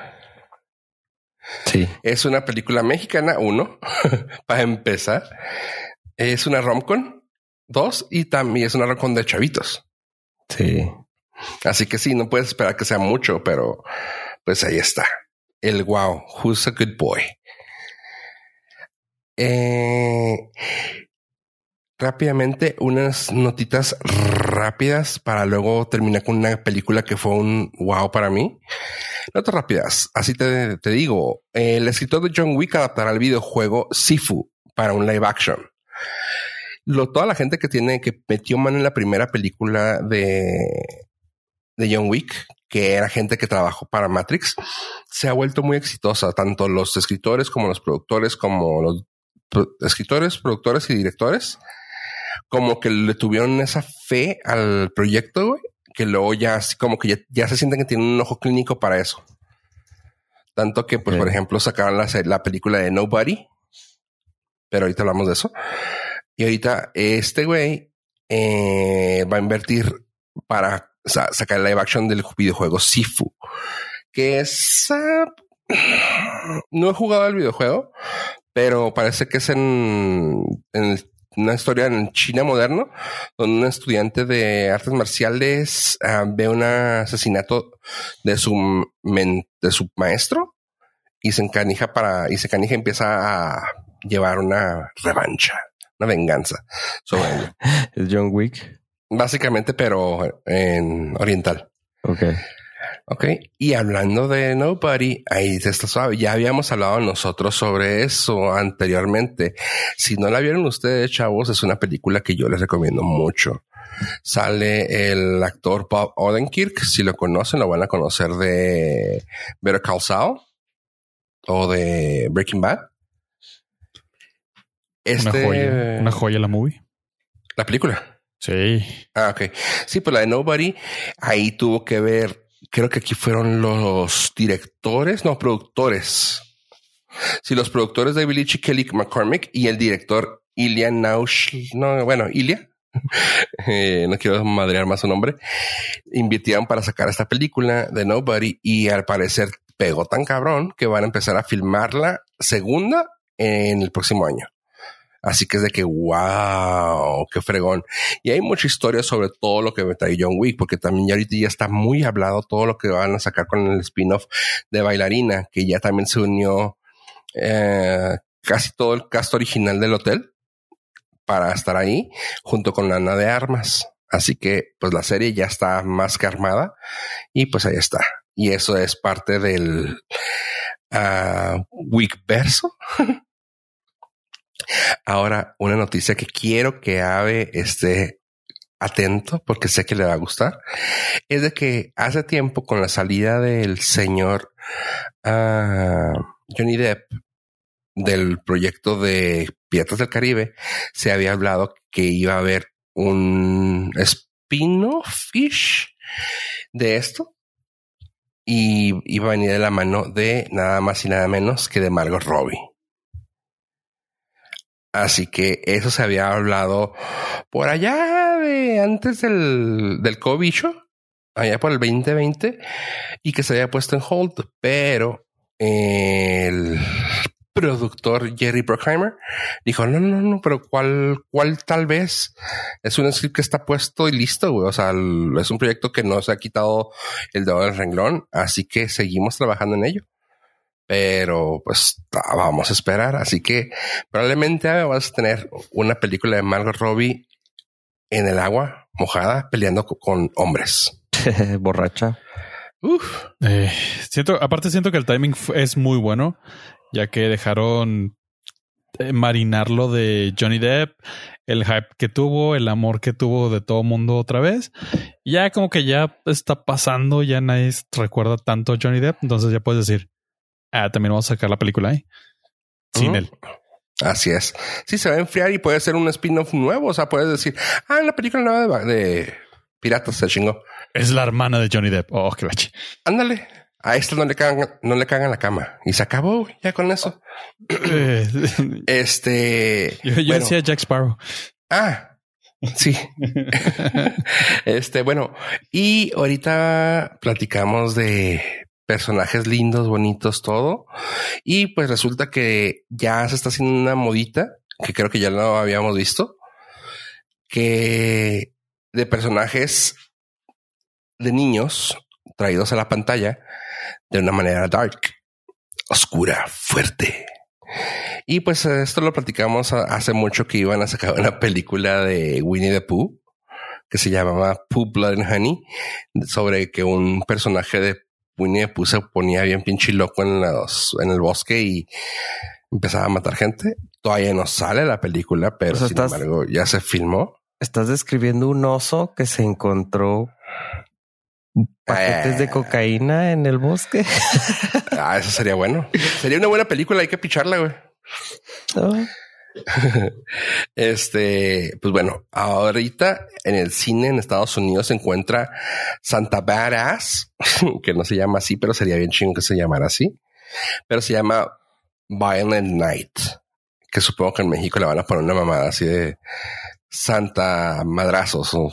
Sí. Es una película mexicana, uno, para empezar. Es una romcom, dos, y también es una romcom de chavitos. Sí. Así que sí, no puedes esperar que sea mucho, pero pues ahí está. El wow, who's a good boy. Eh, rápidamente, unas notitas rápidas para luego terminar con una película que fue un wow para mí. Notas rápidas. Así te, te digo, el escritor de John Wick adaptará el videojuego Sifu para un live action. Lo, toda la gente que tiene, que metió mano en la primera película de, de John Wick, que era gente que trabajó para Matrix, se ha vuelto muy exitosa. Tanto los escritores como los productores, como los escritores, productores y directores, como que le tuvieron esa fe al proyecto, que luego ya como que ya, se sienten que tienen un ojo clínico para eso. Tanto que, pues, por ejemplo, sacaron la, película de Nobody, pero ahorita hablamos de eso. Y ahorita este güey eh, va a invertir para sacar el live action del videojuego Sifu, que es... No he jugado el videojuego, pero parece que es en, una historia en China moderno, donde un estudiante de artes marciales ah, ve un asesinato de su, de su maestro y se encanija para, y se canija empieza a llevar una revancha, una venganza sobre él. Es John Wick. Básicamente, pero en oriental. Ok. Ok. Y hablando de Nobody, ahí está suave. Ya habíamos hablado nosotros sobre eso anteriormente. Si no la vieron ustedes, chavos, es una película que yo les recomiendo mucho. Sale el actor Bob Odenkirk. Si lo conocen, lo van a conocer de Better Call Saul o de Breaking Bad. Este, una joya, una joya la movie. La película. Sí. Ah, ok. Sí, pues la de Nobody, ahí tuvo que ver creo que aquí fueron los directores, no, productores. Sí, los productores de Billy Kelly McCormick y el director Ilya Naush, no, bueno, Ilya, eh, no quiero madrear más su nombre, invirtieron para sacar esta película de Nobody y al parecer pegó tan cabrón que van a empezar a filmarla segunda en el próximo año. Así que es de que, wow, qué fregón. Y hay mucha historia sobre todo lo que me trae John Wick, porque también ya ahorita ya está muy hablado todo lo que van a sacar con el spin-off de Bailarina, que ya también se unió eh, casi todo el cast original del hotel para estar ahí, junto con Ana de Armas. Así que, pues la serie ya está más que armada y pues ahí está. Y eso es parte del uh, Wick verso. Ahora, una noticia que quiero que Ave esté atento porque sé que le va a gustar, es de que hace tiempo con la salida del señor uh, Johnny Depp del proyecto de Piratas del Caribe, se había hablado que iba a haber un spin-off de esto y iba a venir de la mano de nada más y nada menos que de Margot Robbie. Así que eso se había hablado por allá de antes del, del COVID, allá por el 2020, y que se había puesto en hold, pero el productor Jerry Bruckheimer dijo, no, no, no, pero ¿cuál, cuál tal vez? Es un script que está puesto y listo, güey. O sea, es un proyecto que no se ha quitado el dedo del renglón, así que seguimos trabajando en ello pero pues vamos a esperar. Así que probablemente vas a tener una película de Margot Robbie en el agua mojada peleando con hombres. Borracha. Eh, siento, aparte siento que el timing es muy bueno, ya que dejaron eh, marinarlo de Johnny Depp, el hype que tuvo, el amor que tuvo de todo mundo otra vez. Ya como que ya está pasando, ya nadie recuerda tanto a Johnny Depp, entonces ya puedes decir, ah, también vamos a sacar la película ahí. Sin él. Así es. Sí, se va a enfriar y puede ser un spin-off nuevo. O sea, puedes decir, ah, la película nueva de, Piratas se chingó. Es la hermana de Johnny Depp. Oh, qué bache. Ándale. A esta no le cagan, no le cagan la cama. Y se acabó ya con eso. este. Yo, decía Jack Sparrow. Ah, sí. este, bueno, y ahorita platicamos de personajes lindos, bonitos, todo. Y pues resulta que ya se está haciendo una modita, que creo que ya lo habíamos visto, que de personajes de niños traídos a la pantalla de una manera dark, oscura, fuerte. Y pues esto lo platicamos hace mucho que iban a sacar una película de Winnie the Pooh que se llamaba Pooh Blood and Honey sobre que un personaje de Winnie the se ponía bien pinche loco en, los, en el bosque y empezaba a matar gente. Todavía no sale la película, pero sin embargo ya se filmó. Estás describiendo un oso que se encontró paquetes de eh. cocaína en el bosque. ah, eso sería bueno. Sería una buena película. Hay que picharla, güey. Ah. este, pues bueno, ahorita en el cine en Estados Unidos se encuentra Santa Badass, que no se llama así, pero sería bien chingo que se llamara así, pero se llama Violent Night, que supongo que en México le van a poner una mamada así de Santa Madrazos o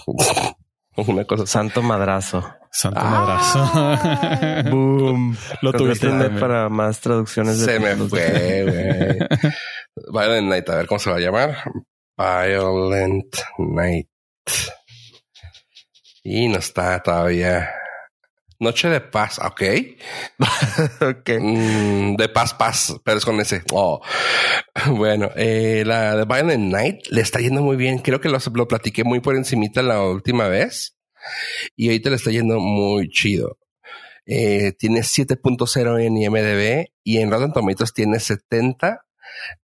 una cosa. Santo Madrazo. Santo Madrazo. Boom. Lo tuviste para más traducciones. De se me fue, güey. Violent Night, a ver cómo se va a llamar. Violent Night. Y no está todavía. Noche de paz, ok. ok. Mm, de paz, paz, pero es con ese. Oh. Bueno, eh, la de Violent Night le está yendo muy bien. Creo que lo, lo platiqué muy por encimita la última vez. Y ahorita le está yendo muy chido. Eh, tiene 7.0 en IMDB y en Rotten Tomatoes tiene 70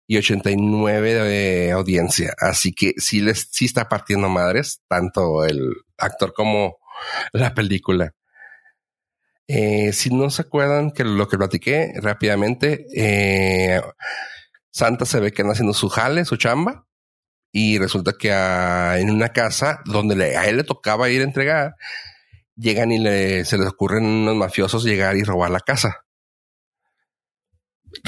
y 89 de audiencia. Así que sí, les, sí está partiendo madres, tanto el actor como la película. Eh, si no se acuerdan que lo que platiqué rápidamente, eh, Santa se ve que anda haciendo su jale, su chamba, y resulta que en una casa donde a él le tocaba ir a entregar, llegan y le, se les ocurren unos mafiosos llegar y robar la casa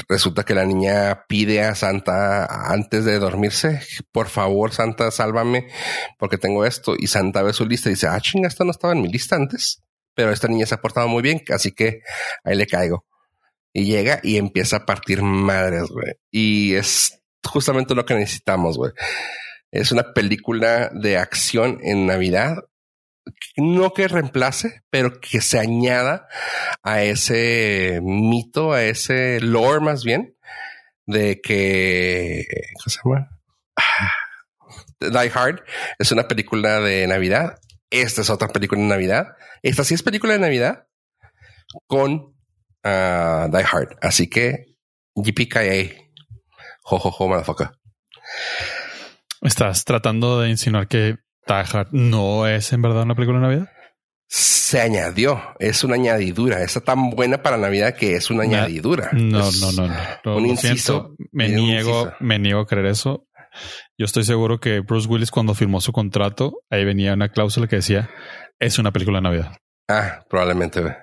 resulta que la niña pide a Santa antes de dormirse, por favor, Santa, sálvame, porque tengo esto. Y Santa ve su lista y dice, ah, chinga, esto no estaba en mi lista antes, pero esta niña se ha portado muy bien, así que ahí le caigo. Y llega y empieza a partir madres, güey. Y es justamente lo que necesitamos, güey. Es una película de acción en Navidad no que reemplace, pero que se añada a ese mito, a ese lore más bien, de que, ¿cómo se llama? Die Hard es una película de Navidad. Esta es otra película de Navidad. Esta sí es película de Navidad con ah, Die Hard. Así que JPKA. Jojojo, motherfucker. Estás tratando de insinuar que Die no es en verdad una película de Navidad. Se añadió, es una añadidura. Está tan buena para Navidad que es una añadidura. No, no, no, no. un inciso. me niego, me niego a creer eso. Yo estoy seguro que Bruce Willis cuando firmó su contrato, ahí venía una cláusula que decía es una película de Navidad. Ah, probablemente.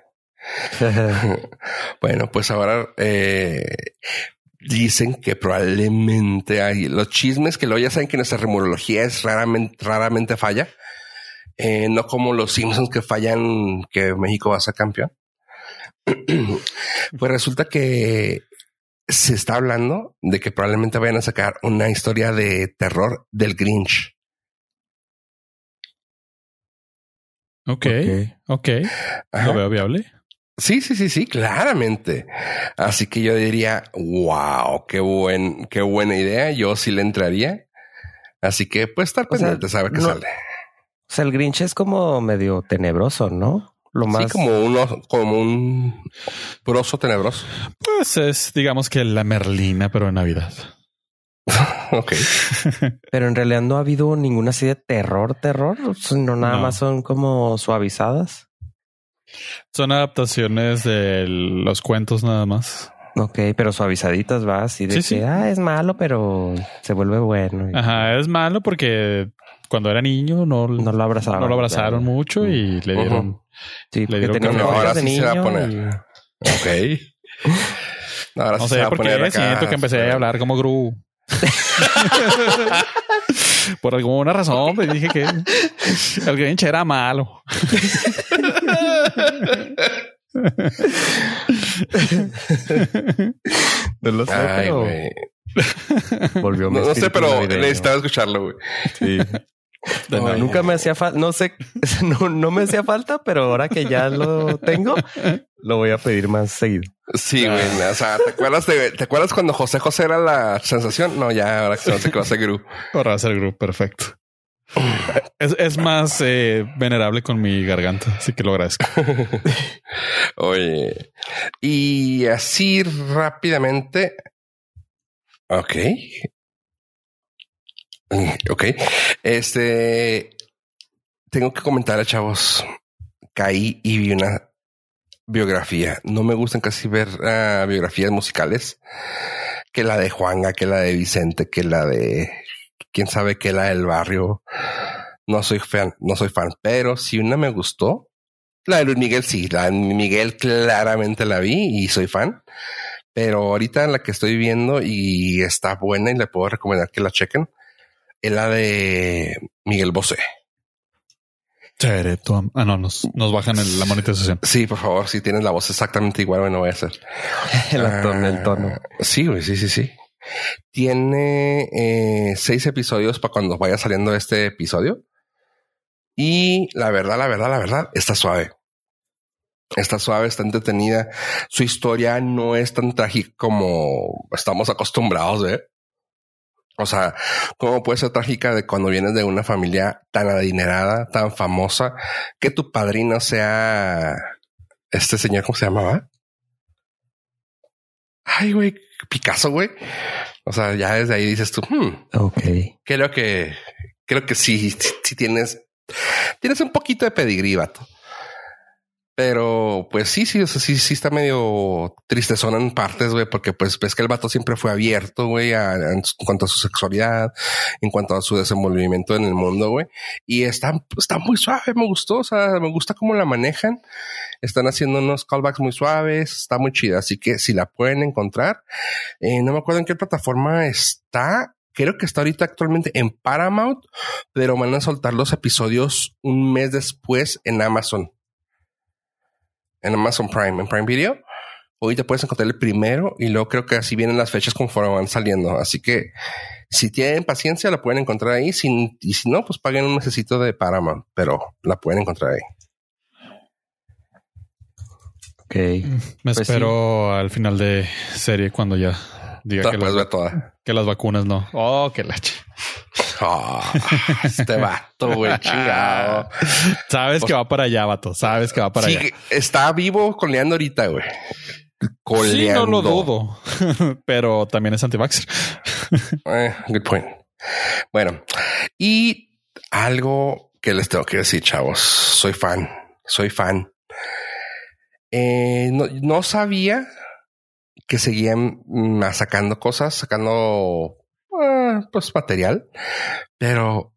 bueno, pues ahora eh, dicen que probablemente hay los chismes que lo ya saben que nuestra remorología es raramente, raramente falla. Eh, no como los Simpsons que fallan que México va a ser campeón. pues resulta que se está hablando de que probablemente vayan a sacar una historia de terror del Grinch. Ok, ok. ¿Lo veo viable? Sí, sí, sí, sí, claramente. Así que yo diría, wow, qué buen, qué buena idea. Yo sí le entraría. Así que pues estar pendiente, saber qué sale. O sea, el Grinch es como medio tenebroso, ¿no? Lo más. Sí, como uno, como un broso tenebroso. Pues es, digamos que la Merlina, pero en Navidad. ok. pero en realidad no ha habido ninguna así de terror, terror. No, nada más son como suavizadas. Son adaptaciones de los cuentos nada más. Ok, pero suavizaditas va así de que ah, es malo, pero se vuelve bueno. Ajá, es malo porque cuando era niño no, no lo abrazaron. No lo abrazaron mucho y le dieron. Sí, le dieron tenía ahora sí se va a poner. Ok. Ahora no sé por qué siento que empecé a hablar como Gru. Por alguna razón me dije que el Grinch era malo. no lo sé, pero... Volvió no, no sé, pero necesitaba escucharlo, güey. Sí. Nunca me hacía falta, no sé, no, no, me hacía falta, pero ahora que ya lo tengo, lo voy a pedir más seguido. Sí, güey. O sea, ¿te acuerdas, de, ¿te acuerdas cuando José José era la sensación? No, ya ahora que no sé qué va a ser Gru. Ahora va a ser Gru, perfecto. Es, es más eh, venerable con mi garganta, así que lo agradezco. Oye, y así rápidamente. Ok. Ok. Este. Tengo que comentar a chavos. Caí y vi una biografía. No me gustan casi ver uh, biografías musicales. Que la de Juanga, que la de Vicente, que la de quién sabe que la del barrio. No soy fan, no soy fan, pero si una me gustó, la de Luis Miguel sí, la de Miguel claramente la vi y soy fan. Pero ahorita la que estoy viendo y está buena y le puedo recomendar que la chequen es la de Miguel Bosé. Ah, no, nos, nos bajan la monetización. Sí, por favor, si tienes la voz exactamente igual, bueno, voy a hacer. el, tono, el tono. Sí, sí, sí, sí. Tiene eh, seis episodios para cuando vaya saliendo este episodio. Y la verdad, la verdad, la verdad, está suave. Está suave, está entretenida. Su historia no es tan trágica como estamos acostumbrados, ¿eh? O sea, ¿cómo puede ser trágica de cuando vienes de una familia tan adinerada, tan famosa, que tu padrino sea este señor, ¿cómo se llamaba? Ay, güey, Picasso, güey. O sea, ya desde ahí dices tú, hmm, ok. Creo que, creo que sí, sí, tienes, tienes un poquito de pedigrí, vato. Pero pues sí, sí, o sea, sí, sí está medio tristezón en partes, güey, porque pues ves que el vato siempre fue abierto, güey, en cuanto a su sexualidad, en cuanto a su desenvolvimiento en el mundo, güey. Y está, está muy suave, me gustó, o sea, me gusta cómo la manejan. Están haciendo unos callbacks muy suaves, está muy chida, así que si la pueden encontrar, eh, no me acuerdo en qué plataforma está, creo que está ahorita actualmente en Paramount, pero van a soltar los episodios un mes después en Amazon en Amazon Prime, en Prime Video. Hoy te puedes encontrar el primero y luego creo que así vienen las fechas conforme van saliendo. Así que si tienen paciencia, la pueden encontrar ahí. Sin, y si no, pues paguen un necesito de Paramount, pero la pueden encontrar ahí. Ok. Me pues espero al final de serie cuando ya diga que, las, que las vacunas no. Oh, qué lache. Oh, este vato, güey, chingado. Sabes que pues va para allá, vato. Sabes que va para allá. Está vivo coleando ahorita, güey. Coleando. Sí, no lo dudo, pero también es anti-vaxxer. Eh, good point. Bueno, y algo que les tengo que decir, chavos. Soy fan, soy fan. Eh, no, sabía que seguían sacando cosas, sacando pues material, pero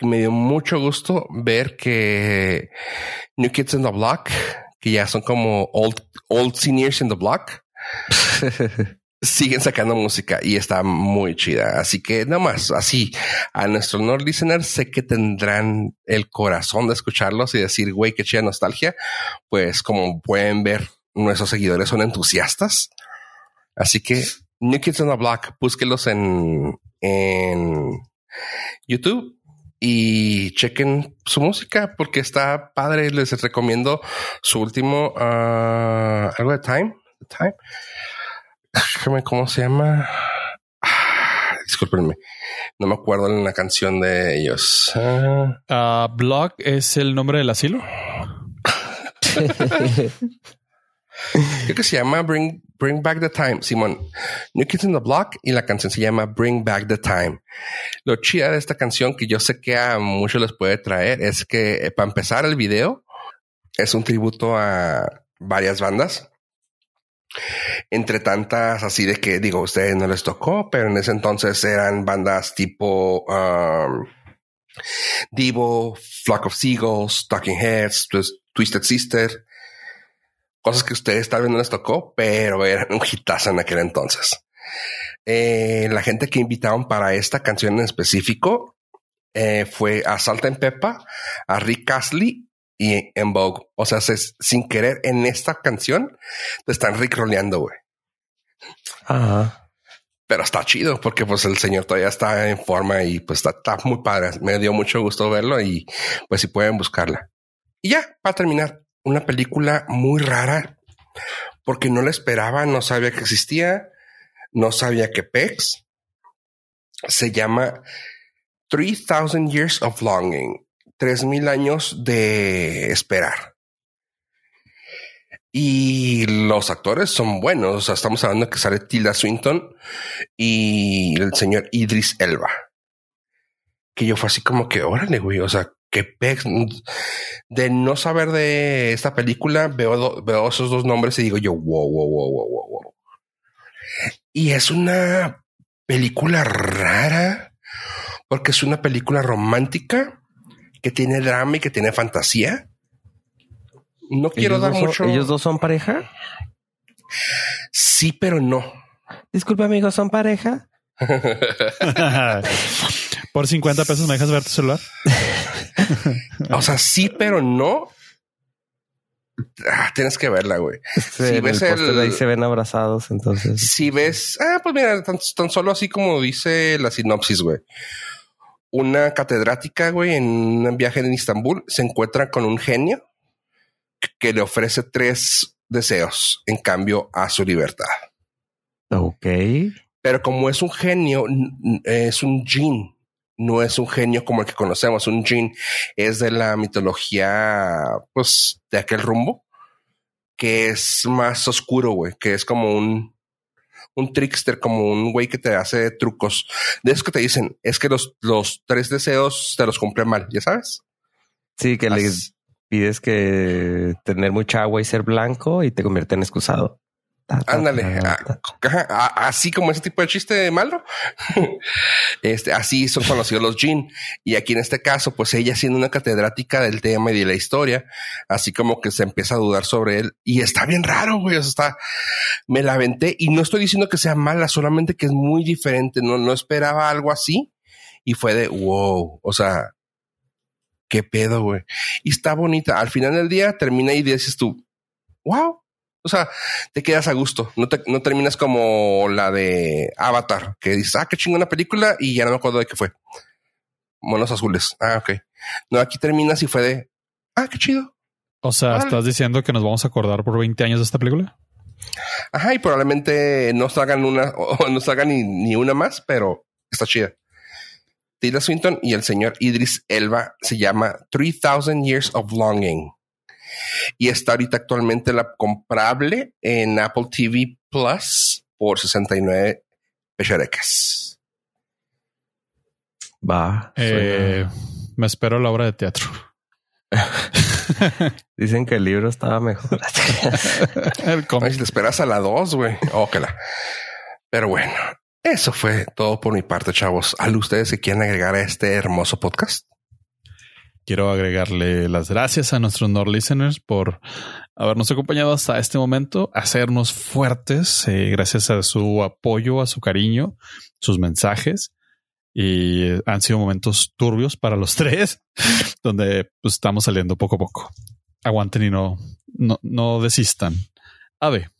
me dio mucho gusto ver que New Kids in the Block, que ya son como old, old seniors in the block, siguen sacando música y está muy chida. Así que nada más así a nuestro Nord listener sé que tendrán el corazón de escucharlos y decir, güey, qué chida nostalgia. Pues como pueden ver, nuestros seguidores son entusiastas. Así que New Kids on the Block, búsquelos en, en YouTube y chequen su música porque está padre. Les recomiendo su último, uh, algo de Time, Time cómo se llama. Ah, discúlpenme, no me acuerdo en la canción de ellos. Uh, Blog es el nombre del asilo. Creo que se llama Bring, Bring Back the Time. Simón, New Kids in the Block y la canción se llama Bring Back the Time. Lo chida de esta canción que yo sé que a muchos les puede traer es que eh, para empezar el video es un tributo a varias bandas entre tantas así de que digo, ustedes no les tocó, pero en ese entonces eran bandas tipo um, Divo, Flock of Seagulls, Talking Heads, Twisted Sister, cosas que ustedes tal vez no les tocó, pero eran un hitazo en aquel entonces. Eh, la gente que invitaron para esta canción en específico eh, fue a Salt en Peppa, a Rick Astley y en Vogue. O sea, sin querer en esta canción te están ricroleando, güey. Ajá. Pero está chido porque pues el señor todavía está en forma y pues está, muy padre. Me dio mucho gusto verlo y pues si pueden buscarla. Y ya, para terminar, una película muy rara porque no la esperaba, no sabía que existía, no sabía que PEX se llama 3000 Years of Longing tres mil años de esperar. Y los actores son buenos. O sea, estamos hablando que sale Tilda Swinton y el señor Idris Elba. Que yo fue así como que, órale, güey. O sea, que de no saber de esta película, veo, veo esos dos nombres y digo yo, wow, wow, wow, wow, wow, wow. Y es una película rara porque es una película romántica que tiene drama y que tiene fantasía. No quiero dar mucho. ¿Ellos dos son pareja? Sí, pero no. Disculpa, amigo, ¿son pareja? Por 50 pesos me dejas ver tu celular. o sea, sí, pero no. Ah, tienes que verla, güey. si ves el, ahí se ven abrazados, entonces. Si ves, ah, pues mira, tan solo así como dice la sinopsis, güey una catedrática, güey, en un viaje en Istambul, se encuentra con un genio que le ofrece tres deseos en cambio a su libertad. Ok. Pero como es un genio, es un jin, no es un genio como el que conocemos. Un jin es de la mitología, pues, de aquel rumbo, que es más oscuro, güey, que es como un un trickster, como un güey que te hace trucos. De esos que te dicen, es que los, los tres deseos te los cumple mal, ¿ya sabes? Sí, que le pides que tener mucha agua y ser blanco y te convierte en excusado. Ándale, así como ese tipo de chiste malo. este, así son conocidos los Jin. Y aquí en este caso, pues ella siendo una catedrática del tema y de la historia, así como que se empieza a dudar sobre él. Y está bien raro, güey. O sea, está, me la aventé y no estoy diciendo que sea mala, solamente que es muy diferente. No, no esperaba algo así y fue de wow. O sea, qué pedo, güey. Y está bonita. Al final del día termina y dices tú, wow o sea, te quedas a gusto. No, te, no terminas como la de Avatar, que dices, ah, qué chingona película y ya no me acuerdo de qué fue. Monos azules. Ah, ok. No, aquí terminas y fue de, ah, qué chido. O sea, ¿estás diciendo que nos vamos a acordar por 20 años de esta película? Ajá, y probablemente no salgan una o no salgan ni, ni una más, pero está chida. Tilda Swinton y el señor Idris Elba se llama 3000 Years of Longing y está ahorita actualmente la comprable en Apple TV Plus por 69 pecherecas. Va. Eh, me espero la obra de teatro. Dicen que el libro estaba mejor. el cómic. Si te esperas a la dos, güey. Óquela. Pero bueno, eso fue todo por mi parte, chavos. ¿Al ustedes que quieren agregar a este hermoso podcast? Quiero agregarle las gracias a nuestros Nord listeners por habernos acompañado hasta este momento, hacernos fuertes, eh, gracias a su apoyo, a su cariño, sus mensajes. Y han sido momentos turbios para los tres, donde pues, estamos saliendo poco a poco. Aguanten y no, no, no desistan. Ave.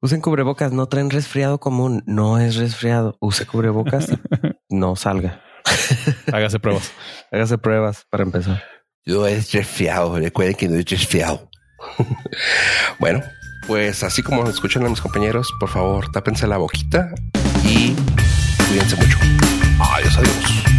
Usen cubrebocas, no traen resfriado común, no es resfriado. Use cubrebocas, no salga. Hágase pruebas. Hágase pruebas para empezar. Yo es resfriado, recuerden que no es resfriado. bueno, pues así como escuchan a mis compañeros, por favor, tápense la boquita y cuídense mucho. Adiós, adiós.